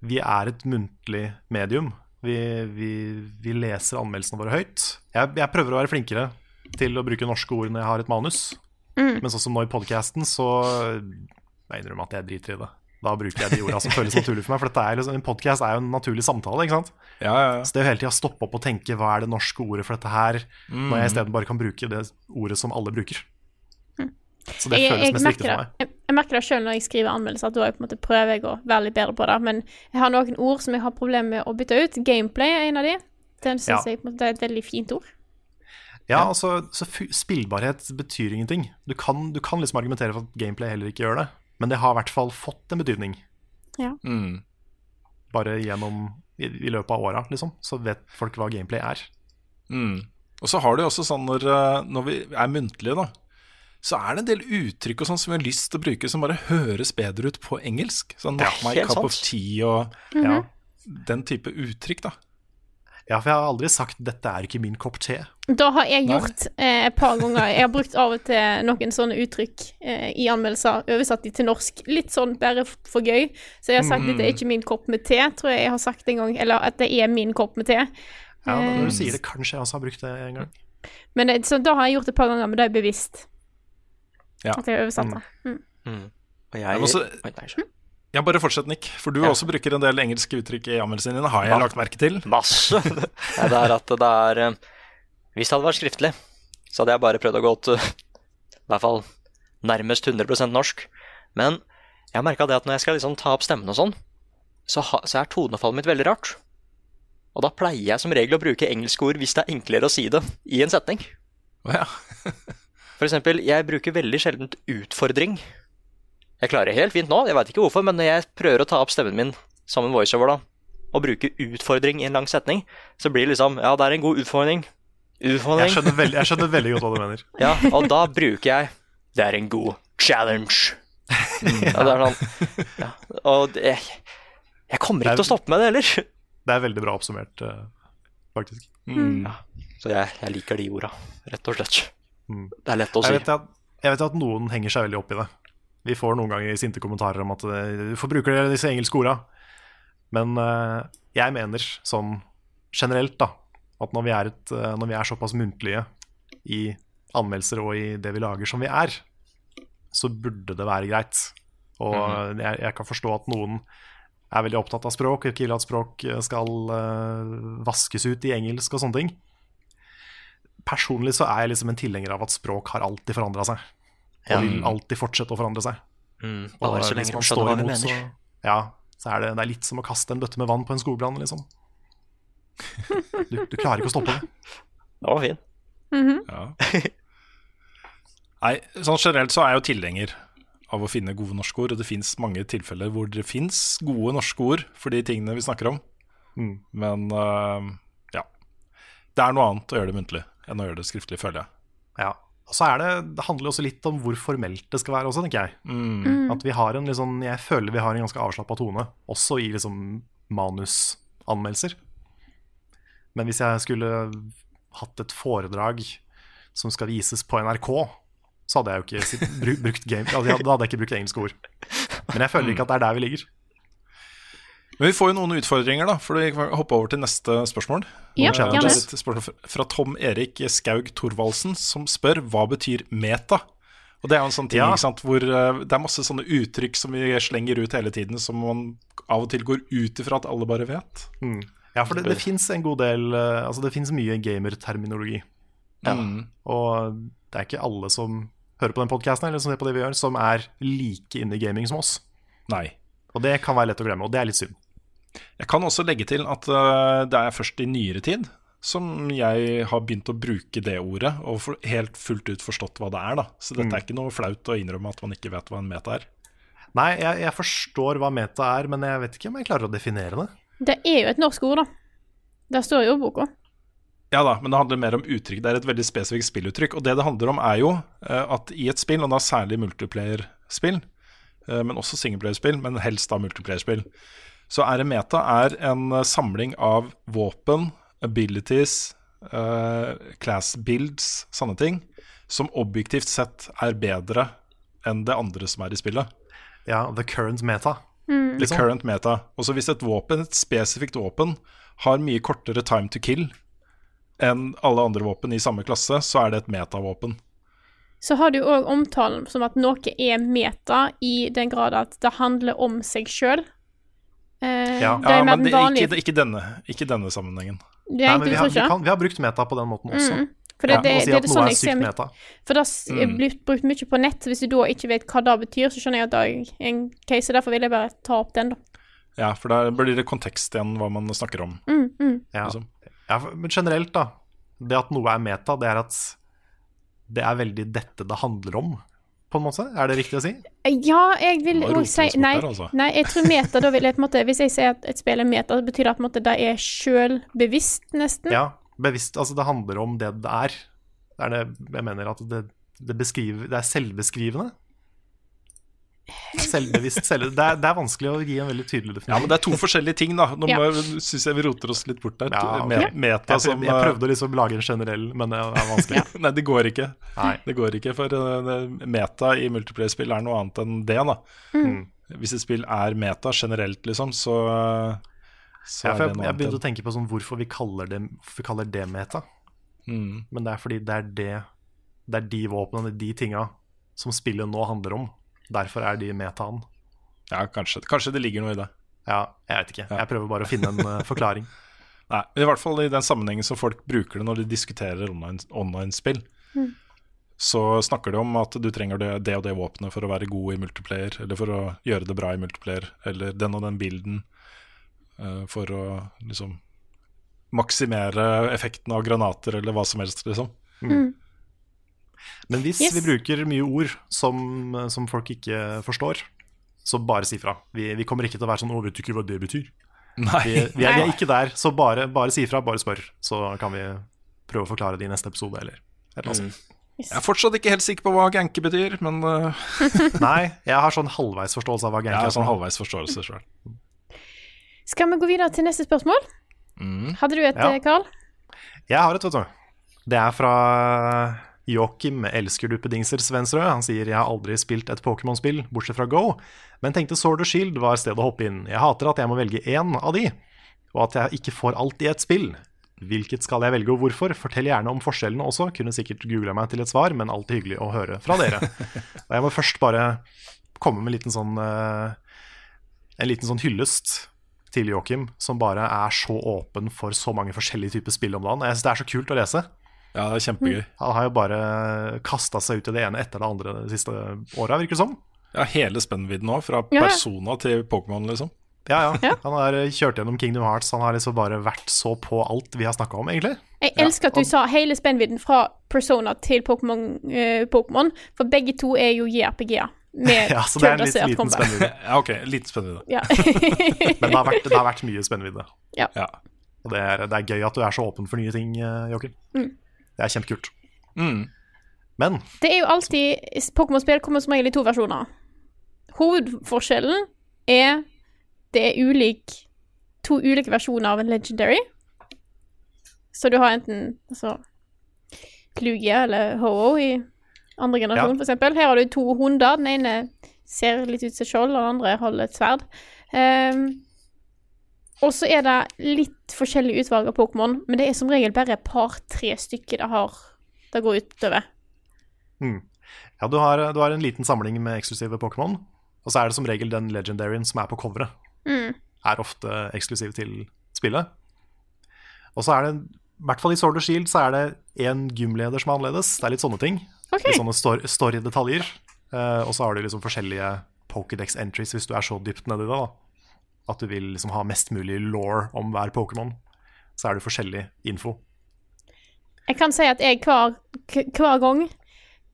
vi er et muntlig medium. Vi, vi, vi leser anmeldelsene våre høyt. Jeg, jeg prøver å være flinkere til å bruke norske ord når jeg har et manus. Mm. Men sånn som nå i podcasten, så jeg innrømme at jeg driter i det. Da bruker jeg de orda som føles naturlig for meg. For dette er liksom, en podkast er jo en naturlig samtale. ikke sant? Ja, ja, ja. Så det å hele tida stoppe opp og tenke hva er det norske ordet for dette her, Mm. når jeg isteden bare kan bruke det ordet som alle bruker. Så det Jeg, føles jeg, mest riktig for meg. jeg, jeg merker det selv når jeg skriver anmeldelser, at da jeg på en måte prøver jeg å være litt bedre på det. Men jeg har noen ord som jeg har problemer med å bytte ut. Gameplay er en av de. Den syns Ja. jeg på en måte er et veldig fint ord. Ja, altså, Spillbarhet betyr ingenting. Du kan, du kan liksom argumentere for at gameplay heller ikke gjør det, men det har i hvert fall fått en betydning. Ja. Mm. Bare gjennom i, i løpet av åra, liksom. Så vet folk hva gameplay er. Mm. Og så har du også sånn når, eh, når vi er muntlige, da, så er det en del uttrykk og sånn som vi har lyst til å bruke, som bare høres bedre ut på engelsk. Sånn my cup cup of tea og Ja. den type uttrykk, da. Ja, for jeg har aldri sagt 'dette er ikke min kopp te'. Da har jeg gjort eh, et par ganger Jeg har brukt av og til noen sånne uttrykk eh, i anmeldelser, oversatt de til norsk. Litt sånn bare for gøy. Så jeg har sagt Mm. 'dette er ikke min kopp med te', tror jeg jeg har sagt en gang. Eller at det er min kopp med te. Ja, Når Eh, du sier det, kanskje jeg også har brukt det en gang. Men det, så da har jeg gjort det et par ganger, men det er bevisst. Ja. At jeg har oversatt det. Mm. Mm. Og jeg, Jeg også-. Ja, bare fortsett, Nick. For du Ja. også bruker en del engelske uttrykk i anmeldelsene dine, har jeg Ja. lagt merke til. Masse. Ja, det er at det er eh, Hvis det hadde vært skriftlig, så hadde jeg bare prøvd å gå til i hvert fall nærmest 100% norsk. Men jeg har merka det at når jeg skal liksom ta opp stemmen og sånn, så, ha, så er tonefallet mitt veldig rart. Og da pleier jeg som regel å bruke engelske ord hvis det er enklere å si det i en setning. Oh, ja. For eksempel, jeg bruker veldig sjelden utfordring. Jeg klarer det helt fint nå, jeg veit ikke hvorfor, men når jeg prøver å ta opp stemmen min som en voiceover, da, og bruke utfordring i en lang setning, så blir det liksom Ja, det er en god utfordring. Utfordring. Jeg skjønner veldig, jeg skjønner veldig godt hva du mener. Ja, og da bruker jeg Det er en god challenge. Ja, det er sånn ja, Og det, jeg kommer ikke til å stoppe med det heller. Det er veldig bra oppsummert, eh, faktisk. Mm. Ja, så jeg, jeg liker de orda, rett og slett. Mm. Det er lett å si. Jeg vet, at, jeg vet at noen henger seg veldig opp i det. Vi får noen ganger sinte kommentarer om at eh, hvorfor bruker dere disse engelske orda? Men eh, jeg mener sånn generelt da, at når vi, er et, eh, når vi er såpass muntlige i anmeldelser og i det vi lager som vi er, så burde det være greit. Og jeg, jeg kan forstå at noen er veldig opptatt av språk, ikke vil at språk skal uh, vaskes ut i engelsk og sånne ting. Personlig så er jeg liksom en tilhenger av at språk har alltid forandra seg. Og Ja. vil alltid fortsette å forandre seg. Mm, Og bare så lenge skjønner står hva imot, mener. så, ja, så er det, det er litt som å kaste en bøtte med vann på en skogbrann, liksom. Du, du klarer ikke å stoppe det. Det var fin. Mhm. Ja. Nei, sånn generelt så er jeg jo tilhenger av å finne gode norske ord, og det fins mange tilfeller hvor det fins gode norske ord for de tingene vi snakker om. Mm. Men uh, ja. Det er noe annet å gjøre det muntlig enn å gjøre det skriftlig, føler jeg. Ja. Og så er det, det handler også litt om hvor formelt det skal være også, tenker jeg. Mm. At vi har en sånn, Jeg føler vi har en ganske avslappa tone, også i liksom manusanmeldelser. Men hvis jeg skulle hatt et foredrag som skal vises på NRK, så hadde jeg jo ikke brukt game, altså, Da hadde jeg ikke brukt engelske ord. Men jeg føler ikke at det er der vi ligger. Men vi får jo noen utfordringer, da, for vi kan hoppe over til neste spørsmål. Ja, det er et spørsmål fra- Tom Erik Skaug Thorvaldsen, som spør hva betyr meta? Og Det er jo en sånn ting Ja. ikke sant, hvor eh, det er masse sånne uttrykk som vi slenger ut hele tiden, som man av og til går ut ifra at alle bare vet. Mm. Ja, for det, det fins en god del eh, Altså det fins mye gamerterminologi. Mm. Og det er ikke alle som hører på den podkasten eller som ser på det vi gjør, som er like inne i gaming som oss. Nei. Og det kan være lett å glemme, og det er litt synd. Jeg kan også legge til at eh, det er først i nyere tid som jeg har begynt å bruke det ordet, og for, helt fullt ut forstått hva det er. da Så dette Mm. er ikke noe flaut å innrømme at man ikke vet hva en meta er. Nei, jeg, jeg forstår hva meta er, men jeg vet ikke om jeg klarer å definere det. Det er jo et norsk ord, da. Det står i boka. Ja da, men det handler mer om uttrykk. Det er et veldig spesifikt spilluttrykk. Og det det handler om, er jo eh, at i et spill, og da særlig multiplayer-spill, eh, men også singleplayerspill, men helst da multiplayer-spill, så RMETA er en eh, samling av våpen, abilities, uh, class builds, sånne ting, som objektivt sett er bedre enn det andre som er i spillet. Ja, the current meta. Mm. The current meta. Også hvis et våpen, et spesifikt våpen, har mye kortere time to kill enn alle andre våpen i samme klasse, så er det et metavåpen. Så har du òg omtalen som at noe er meta, i den grad at det handler om seg sjøl. Eh, Ja, det men det, vanlige ikke, ikke, denne, ikke denne sammenhengen. Det er Nei, men vi, har, vi, kan, vi har brukt meta på den måten også. Mm. For det, Ja, det, si det, det, er sånn er jeg sykt ser meta. For det har er Mm. blitt brukt mye på nett, hvis du da ikke vet hva det betyr, så skjønner jeg at det er en case, derfor vil jeg bare ta opp den, da. Ja, for da blir det kontekst igjen hva man snakker om. Mm, mm. Ja. Liksom. Ja, men generelt, da. Det at noe er meta, det er at det er veldig dette det handler om, på en måte. Er det riktig å si? Ja, jeg vil òg si nei, der, altså. nei, jeg tror meta da vil jeg på en måte Hvis jeg sier at et spill er meta, så betyr det at på en måte, det er sjølbevisst, nesten. Ja, bevisst. Altså, det handler om det det er. Det er det jeg mener at det, det beskriver Det er selvbeskrivende. Selvbevisst selv, det, er, det er vanskelig å gi en veldig tydelig definisjon. Ja, men det er to forskjellige ting, da. Nå Ja. syns jeg vi roter oss litt bort der. Ja, okay. Me- Meta jeg, som jeg prøvde å liksom lage en generell, men det er vanskelig. Nei, det går ikke. Nei. Det går ikke, for uh, meta i multiplayer-spill er noe annet enn det, da. Mm. Hvis et spill er meta generelt, liksom, så, uh, så Ja, er jeg, annet jeg begynte å tenke på sånn hvorfor vi kaller det, vi kaller det meta. Mm. Men det er fordi det er det Det er de våpnene, de tinga, som spillet nå handler om. Derfor er de metan. Ja, kanskje, kanskje det ligger noe i det. Ja, jeg vet ikke. Jeg prøver bare å finne en uh, forklaring. Nei, I hvert fall i den sammenhengen som folk bruker det når de diskuterer online- online-spill. Mm. Så snakker de om at du trenger det, det og det våpenet for å være god i multiplayer, eller for å gjøre det bra i multiplayer, eller den og den bilden uh, for å liksom maksimere effekten av granater, eller hva som helst, liksom. Mm. Men hvis Yes. vi bruker mye ord som, som folk ikke forstår, så bare si fra. Vi, vi kommer ikke til å være sånn 'Å, vet du ikke hva det betyr?' Nei. Vi, vi, er, vi er ikke der, så bare, bare si fra, bare spør. Så kan vi prøve å forklare det i neste episode, eller et eller annet Mm. Jeg er fortsatt ikke helt sikker på hva ganke betyr, men uh, Nei, jeg har sånn halvveis forståelse av hva jeg har er. sånn halvveis forståelse selv. Skal vi gå videre til neste spørsmål? Mm. Hadde du et, Ja. eh, Jeg har et, vet du. Det er fra Joakim Elsker du pedingser Svensrød. Han sier jeg har aldri spilt et Pokémon-spill, bortsett fra Go, men tenkte Sword og Shield var stedet å hoppe inn. Jeg hater at jeg må velge én av de, og at jeg ikke får alt i et spill. Hvilket skal jeg velge, og hvorfor? Fortell gjerne om forskjellene også. Kunne sikkert googla meg til et svar, men alltid hyggelig å høre fra dere. Og jeg må først bare komme med en liten sånn eh, En liten sånn hyllest til Joakim, som bare er så åpen for så mange forskjellige typer spill om dagen. Jeg synes Det er så kult å lese. Ja, det er kjempegøy. Han har jo bare kasta seg ut i det ene etter det andre de siste åra, virker det som. Ja, hele spennvidden òg, fra Ja, ja. Persona til Pokémon, liksom. Ja, ja. Han har kjørt gjennom Kingdom Hearts. Han har liksom bare vært så på alt vi har snakka om, egentlig. Jeg elsker at du sa hele spennvidden fra Persona til Pokémon, uh, Pokémon, for begge to er jo JRPG-er. Ja, så det er en litt liten spennvidde. Ja, ok, litt spennvidde. Ja. Men det har vært, det har vært mye spennvidde. ja. Ja. Og det er, det er gøy at du er så åpen for nye ting, eh, Joakim. Mm. Det er kjempekult. Mm. Men Det er jo alltid Pokémon-spill kommer som regel i to versjoner. Hovedforskjellen er det er ulik to ulike versjoner av en legendary. Så du har enten altså Lugia eller Ho-Oh i andre generasjon, Ja. eksempel. Her har du to hunder. Den ene ser litt ut som skjold, og den andre holder et sverd. Ehm, og så er det litt forskjellig utvalg av Pokémon, men det er som regel bare et par-tre stykker det har det går utover. mm. ja, du har, du har en liten samling med eksklusive Pokémon. Og så er det som regel den legendaryen som er på coveret. Mm. Er ofte eksklusiv til spillet. Og så er det, i hvert fall i Sword of Shield, så er det én gymleder som er annerledes. Det er litt sånne ting. Okay. Litt sånne stor- story-detaljer. Eh, og så har du liksom forskjellige Pokédex entries hvis du er så dypt nedi det. da At du vil liksom ha mest mulig law om hver Pokémon. Så er det forskjellig info. Jeg kan si at jeg hver, hver gang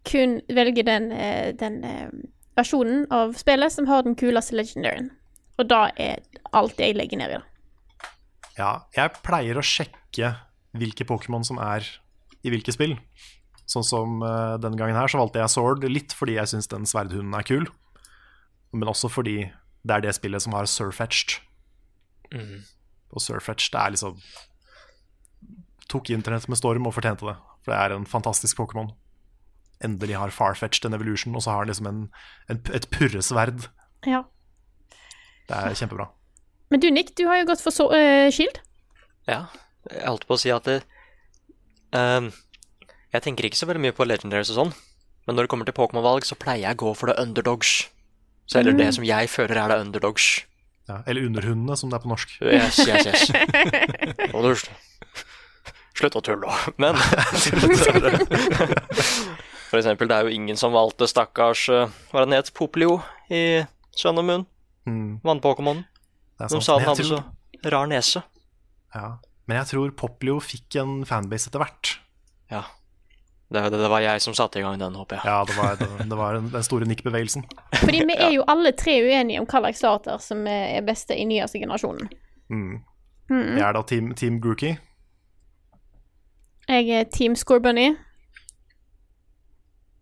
kun velger den, eh, den eh, versjonen av spillet som har den kuleste legendaryen. Og da er alt jeg legger ned i det. Ja, jeg pleier å sjekke hvilke Pokémon som er i hvilke spill. Sånn som eh, denne gangen her så valgte jeg Sword litt fordi jeg syns den sverdhunden er kul. Men også fordi det er det spillet som har Surfetched. Mm. Og Surfetched er liksom Tok internett med storm og fortjente det. For det er en fantastisk Pokémon. Endelig har Farfetched en evolution, og så har den liksom en, en, et purresverd. Ja. Det er kjempebra. Men du, Nick, du har jo gått for så, eh, Shield. Ja, jeg holdt på å si at det, um, Jeg tenker ikke så veldig mye på legendaries og sånn, men når det kommer til Pokémon-valg, så pleier jeg å gå for det underdogs. Så eller Mm. det som jeg føler er det underdogs. Ja, eller Underhundene, som det er på norsk. Yes, yes, yes. Du, slutt å tulle, men For eksempel, det er jo ingen som valgte stakkars eh, Hva den het? Poplio i Sønn og Munn. Mm. Vannpokémon. Er De sa den hadde så rar nese. Ja. Men jeg tror Poplio fikk en fanbase etter hvert. Ja. Det, det, det var jeg som satte i gang den, håper jeg. Ja, det var, det, det var den den store Nick-bevegelsen. Fordi vi er jo alle tre uenige om hva slags starter som er beste i nyeste generasjonen. Mm. Mm. Jeg er da Team, team Grookey. Jeg er Team Scorbunny.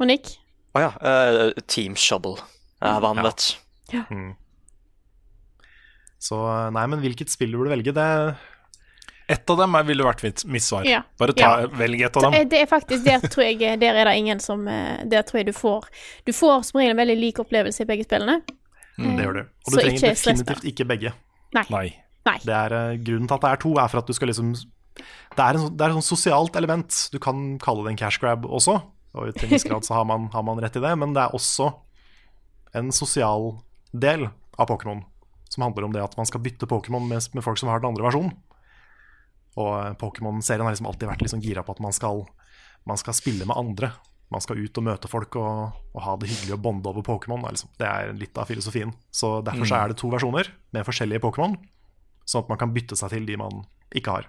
Og Nick? Å ja. Uh, Team Shovel. Ja, vannet. Ja. Mm. Så nei, men hvilket spill du burde velge, det Ett av dem ville vært mitt, svar. Ja. Bare ta, Ja. velg et av dem. eh, Det er faktisk, der tror jeg Der er det ingen som eh, Der tror jeg du får Du får som regel en veldig lik opplevelse i begge spillene. Mm, det gjør du. Og Så du trenger ikke stress definitivt ikke begge. Nei. Nei. Nei. Det er, eh, grunnen til at det er to, er for at du skal liksom Det er, en, det er et sånt sosialt element. Du kan kalle det en cash grab også, og til en viss grad så har man, har man rett i det, men det er også en sosial del av Pokémon som handler om det at man skal bytte Pokémon med, med folk som har den andre versjonen. Og Pokémon-serien har liksom alltid vært liksom gira på at man skal, man skal spille med andre. Man skal ut og møte folk og, og ha det hyggelig og bonde over Pokémon. Liksom. Det er litt av filosofien. Så Derfor så Mm. er det to versjoner med forskjellige Pokémon, sånn at man kan bytte seg til de man ikke har.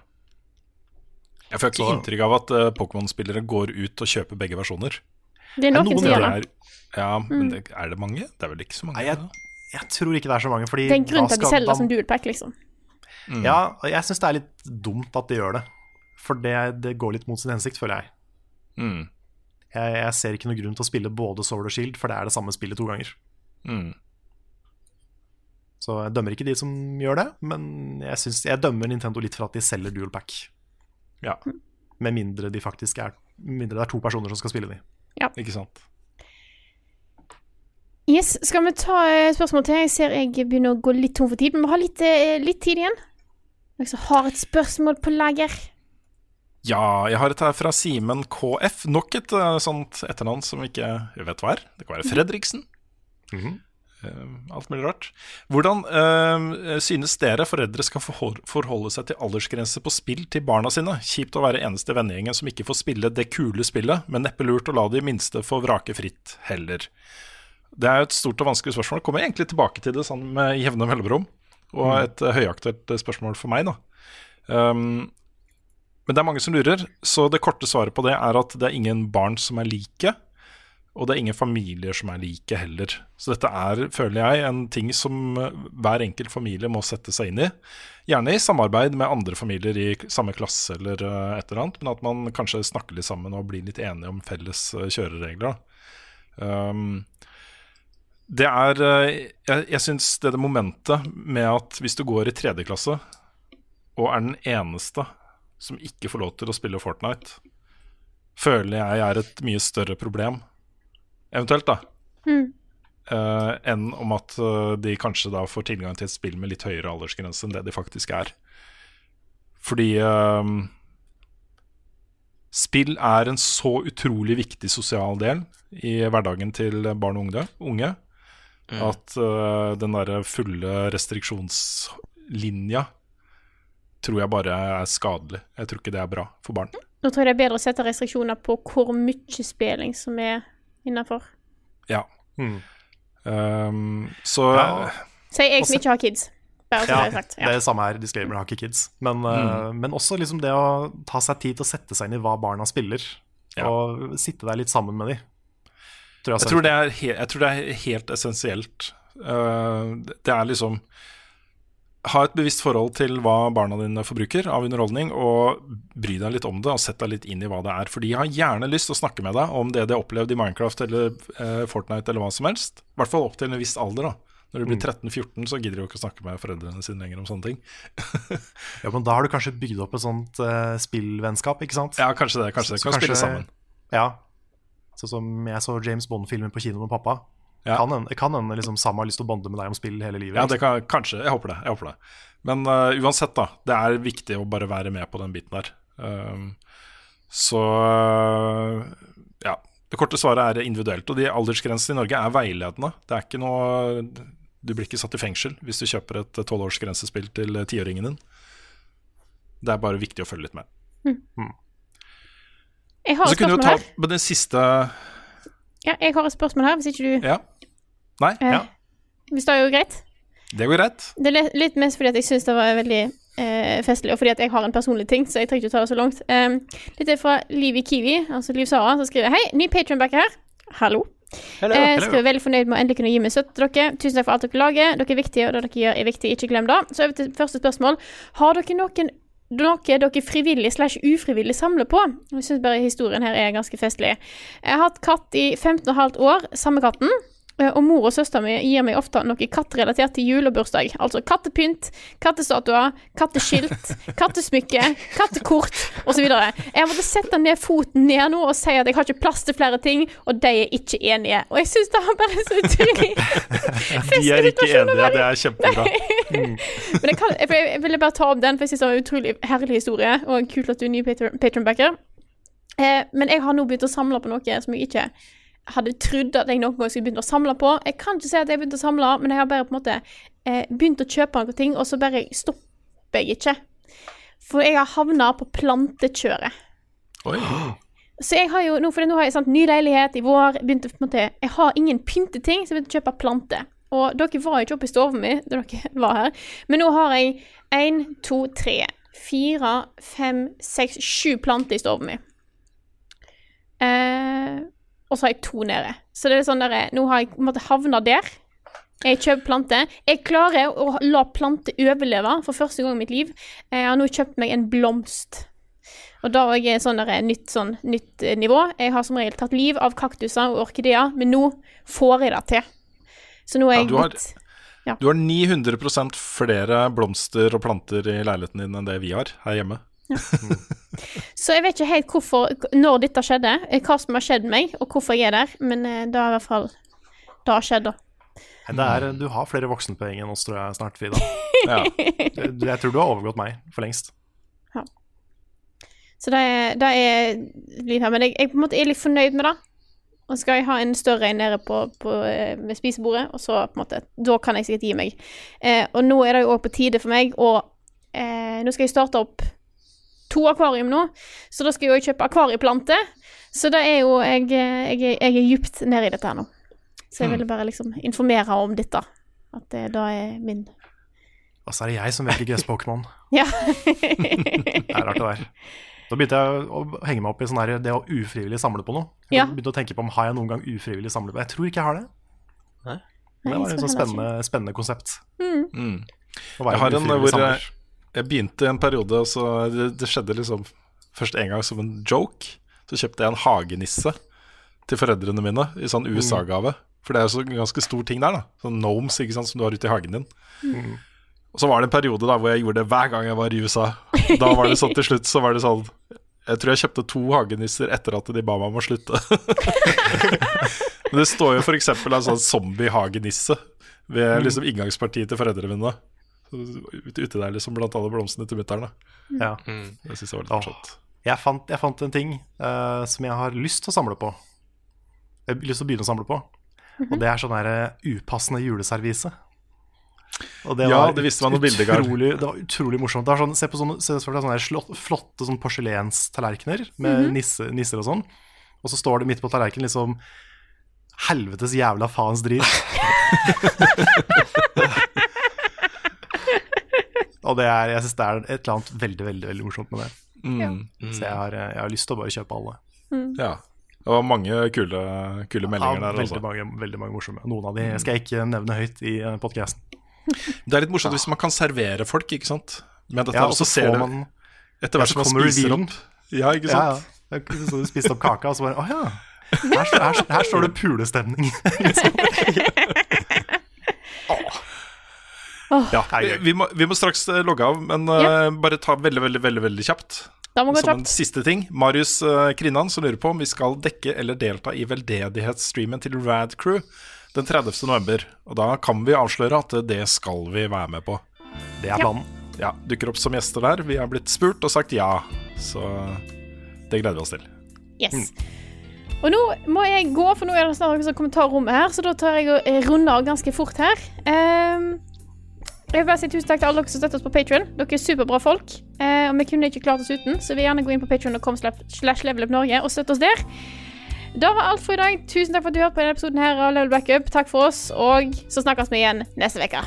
Jeg får ikke Så- inntrykk av at eh, Pokémon-spillere går ut og kjøper begge versjoner. Det er noen som gjør det. er, Ja, men Mm. det, er det mange? Det er vel ikke så mange? Nei, jeg, jeg tror ikke det er så mange. Fordi Det er en grunn til at de selger da- det som dualpack, liksom. Mm. Ja, og jeg syns det er litt dumt at de gjør det. For det, det går litt mot sin hensikt, føler jeg. Mm. jeg. Jeg ser ikke noen grunn til å spille både Sword og Shield, for det er det samme spillet to ganger. Mm. Så jeg dømmer ikke de som gjør det, men jeg, synes, jeg dømmer Nintendo litt for at de selger dual pack. Ja. Med mindre de faktisk er Mindre det er to personer som skal spille de. Ja. Ikke sant. Yes, skal vi ta eh, spørsmål til? Jeg ser jeg begynner å gå litt tom for tid, men vi har litt, eh, litt tid igjen. Noen som har et spørsmål på lager? Ja, jeg har et her fra Simen KF. Nok et eh, sånt etternavn som ikke jeg vet hva er. Det kan være Fredriksen. Mhm. Eh, alt mulig rart. Hvordan eh, synes dere foreldre skal forholde seg til aldersgrense på spill til barna sine? Kjipt å være eneste vennegjengen som ikke får spille det kule spillet, men neppe lurt å la de minste få vrake fritt heller. Det er jo et stort og vanskelig spørsmål. Kommer jeg egentlig tilbake til det sånn med jevne mellomrom. Og Mm. et mm. høyaktuelt eh, spørsmål for meg, da. Um, men det er mange som lurer, så det korte svaret på det er at det er ingen barn som er like. Og det er ingen familier som er like heller. Så dette er, føler jeg, en ting som eh, hver enkelt familie må sette seg inn i. Gjerne i samarbeid med andre familier i samme klasse eller et eller annet, men at man kanskje snakker litt sammen og blir litt enige om felles kjøreregler. Um, det er eh, Jeg, jeg syns det, det momentet med at hvis du går i tredje klasse og er den eneste som ikke får lov til å spille Fortnite, føler jeg er et mye større problem, eventuelt, da, Mm. eh, enn om at eh, de kanskje da får tilgang til et spill med litt høyere aldersgrense enn det de faktisk er. Fordi eh, spill er en så utrolig viktig sosial del i hverdagen til barn og unge, unge at uh, den derre fulle restriksjonslinja tror jeg bare er skadelig. Jeg tror ikke det er bra for barn. Nå tror jeg det er bedre å sette restriksjoner på hvor mye spilling som er innafor. Ja. Mm. Um, så Ja. Sier jeg som ikke har kids. Bare Ja, det er det er det samme her. Disclaimer har ikke kids. Men, eh, men også liksom det å ta seg tid til å sette seg inn i hva barna spiller, og sitte der litt sammen med dem. Jeg tror det er, jeg tror det er helt essensielt. Uh, det er liksom Ha et bevisst forhold til hva barna dine forbruker av underholdning, og bry deg litt om det og sett deg litt inn i hva det er. For de har gjerne lyst til å snakke med deg om det de har opplevd i Minecraft eller eh, Fortnite eller hva som helst. I hvert fall opp til en viss alder. da Når du blir 13-14, så gidder de ikke å snakke med foreldrene sine lenger om sånne ting. Ja, men da har du kanskje bygd opp et sånt eh, spillvennskap, ikke sant? Ja, kanskje det. Kanskje det kan spille sammen. Ja. Sånn som jeg så James Bond-filmen på kino med pappa. Ja. Kan hende kan en, liksom Sam har lyst til å bonde med deg om spill hele livet. Ja, det kan, kanskje. Jeg håper det. Jeg håper det. Men uh, uansett, da. Det er viktig å bare være med på den biten der. Um, så eh, ja. Det korte svaret er individuelt. Og de aldersgrensene i Norge er veiledende. Det er ikke noe Du blir ikke satt i fengsel hvis du kjøper et tolvårsgrensespill til tiåringen din. Det er bare viktig å følge litt med. Jeg har et spørsmål ta her. Men den siste Ja, jeg har et spørsmål her, hvis ikke du Ja. Nei? Eh, Ja. Hvis det er jo greit? Det går greit. Det er litt mest fordi at jeg syns det var veldig eh, festlig, og fordi at jeg har en personlig ting, så jeg trenger ikke å ta det så langt. Um, dette er fra Liv i Kiwi, altså Liv Sara, som skriver Hei, ny Patron-backer her. Hallo. Hello. Eh, skriver veldig fornøyd med å endelig kunne gi meg støtte til dere. Tusen takk for alt dere lager. Dere er viktige, og det dere gjør, er viktig. Ikke glem det. Så over til første spørsmål. Har dere noen noe dere frivillig slash ufrivillig samler på? Jeg syns bare historien her er ganske festlig. Jeg har hatt katt i 15 15,5 år, samme katten. Eh, Og mor og søstera mi gir meg ofte noe kattrelatert til jul og bursdag. Altså kattepynt, kattestatuer, katteskilt, kattesmykke, kattekort osv. Jeg måtte sette ned foten ned nå og si at jeg har ikke plass til flere ting, og de er ikke enige. Og jeg syns det er bare så utrolig De er ikke enige, det er kjempebra. Men jeg, kan, jeg, jeg ville bare ta opp den, for jeg syns det var en utrolig herlig historie, og kult at du er ny patron- patronbacker. Eh, men jeg har nå begynt å samle på noe som jeg ikke hadde trodd at jeg noen gang skulle begynne å samle på. Jeg kan ikke si at jeg begynte å samle, men jeg har bare på en måte eh, begynt å kjøpe noen ting, og så bare stopper jeg ikke. For jeg har havna på plantekjøret. Oi. Så jeg har jo nå, for nå har jeg sant, ny leilighet i vår, begynte på en måte Jeg har ingen pynteting, så jeg begynte å kjøpe planter. Og dere var jo ikke oppe i stua mi da dere var her, men nå har jeg én, to, tre, fire, fem, seks, sju planter i stua mi. Eh, og så har jeg to nede. Så det er sånn der, nå har jeg en havna der. Jeg kjøper plante. Jeg klarer å la plante overleve for første gang i mitt liv. Jeg har nå kjøpt meg en blomst. Og da er jeg sånn der, nytt, sånn, nytt eh, nivå. Jeg har som regel tatt liv av kaktuser og orkideer, men nå får jeg det til. Så nå er Ja, jeg du har- blitt ja. Du har 900 flere blomster og planter i leiligheten din enn det vi har her hjemme. Så jeg vet ikke helt hvorfor, når dette skjedde, eh, hva som har skjedd meg, og hvorfor jeg er der, men eh, det har i hvert fall Det har skjedd, da. Det er, du har flere voksenpoeng enn oss, tror jeg, snart, Frida. Ja. Jeg tror du har overgått meg for lengst. Så det er, det er litt her. Men jeg, jeg på en måte er litt fornøyd med det. Og skal jeg ha en større en nede på, på, eh, ved spisebordet, og så på en måte Da kan jeg sikkert gi meg. Eh, og nå er det jo òg på tide for meg å eh, Nå skal jeg starte opp to akvarium nå, så da skal jeg jo kjøpe akvarieplante. Så da er jo jeg Jeg, jeg er djupt nede i dette her nå. Så jeg Mm. ville bare liksom informere om dette. At det da er min Og så er det jeg som velger gress-Pokémon. Ja. Det er rart det der. Da begynte jeg å henge meg opp i sånn her, det å ufrivillig samle på noe. Jeg Ja. begynte å tenke på om har jeg noen gang ufrivillig samlet på Jeg tror ikke jeg har det. Nei. Det var et sånn spennende, spennende konsept. Mm. Mm. Jeg har en hvor jeg, jeg begynte en periode, og så det, det skjedde liksom først en gang som en joke. Så kjøpte jeg en hagenisse til foreldrene mine i sånn USA-gave. For det er jo så ganske stor ting der, da. Sånn gnomes ikke sant, som du har ute i hagen din. Og så var det en periode da hvor jeg gjorde det hver gang jeg var i USA. Da var det sånn til slutt så var det sånn Jeg tror jeg kjøpte to hagenisser etter at de ba meg om å slutte. Men det står jo f.eks. en sånn zombie-hagenisse ved liksom inngangspartiet til foreldrene mine. Så Ute, ute der liksom blant alle blomstene til mutter'n. Ja. Mm. Det syns jeg var litt morsomt. Jeg fant, jeg fant en ting uh, som jeg har lyst til å samle på. Jeg har lyst til å begynne å samle på. Og det er sånn der eh, upassende juleservise. Og Ja, det visste man noen bilder, utrolig, Det var utrolig morsomt. Det sånn, se på sånne, se for deg sånne slott, flotte sånn porselenstallerkener med nisse, nisser og sånn. Og så står det midt på tallerkenen liksom Helvetes jævla faens drit. og det er, jeg syns det er et eller annet veldig, veldig veldig morsomt med det. Mm. Så jeg har, jeg har lyst til å bare kjøpe alle. Ja. Det var mange kule, kule meldinger Ja, der. veldig, Altså. mange, veldig mange morsomme. Noen av de skal jeg ikke nevne høyt i podkasten. Det er litt morsomt hvis man kan servere folk, ikke sant. Men dette, Ja, og og så så ser man etter hvert som man spiser revealen. opp. Ja, ikke Ja, ja. Så du spiste opp kaka, og så bare Å ja. Her, står- her, her står det pulestemning. liksom. vi, Ja, vi, må, vi må straks eh, logge av, men eh, bare ta veldig, veldig, veldig, veldig kjapt. Da må gå Som en siste ting. Marius uh, Krinnan som lurer på om vi skal dekke eller delta i veldedighetsstreamen til Rad Crew den 30. november. Og da kan vi avsløre at det skal vi være med på. Det er planen. Ja, Dukker opp som gjester der. Vi har blitt spurt og sagt ja, så det gleder vi oss til. Yes. Og nå må jeg gå, for nå er det snart noen sånn kommentarrom her, så da tar jeg og eh, runder av ganske fort her. Ehm, jeg vil bare si tusen takk til alle dere som støtter oss på Patreon. Dere er superbra folk. Eh, og vi kunne ikke klart oss uten, så vi vil gjerne gå inn på patreon.com slash levelupnorge og støtte oss der. Da var alt for i dag. Tusen takk for at du hørte på denne episoden her av Level Backup. Takk for oss, og så snakkes vi igjen neste uke.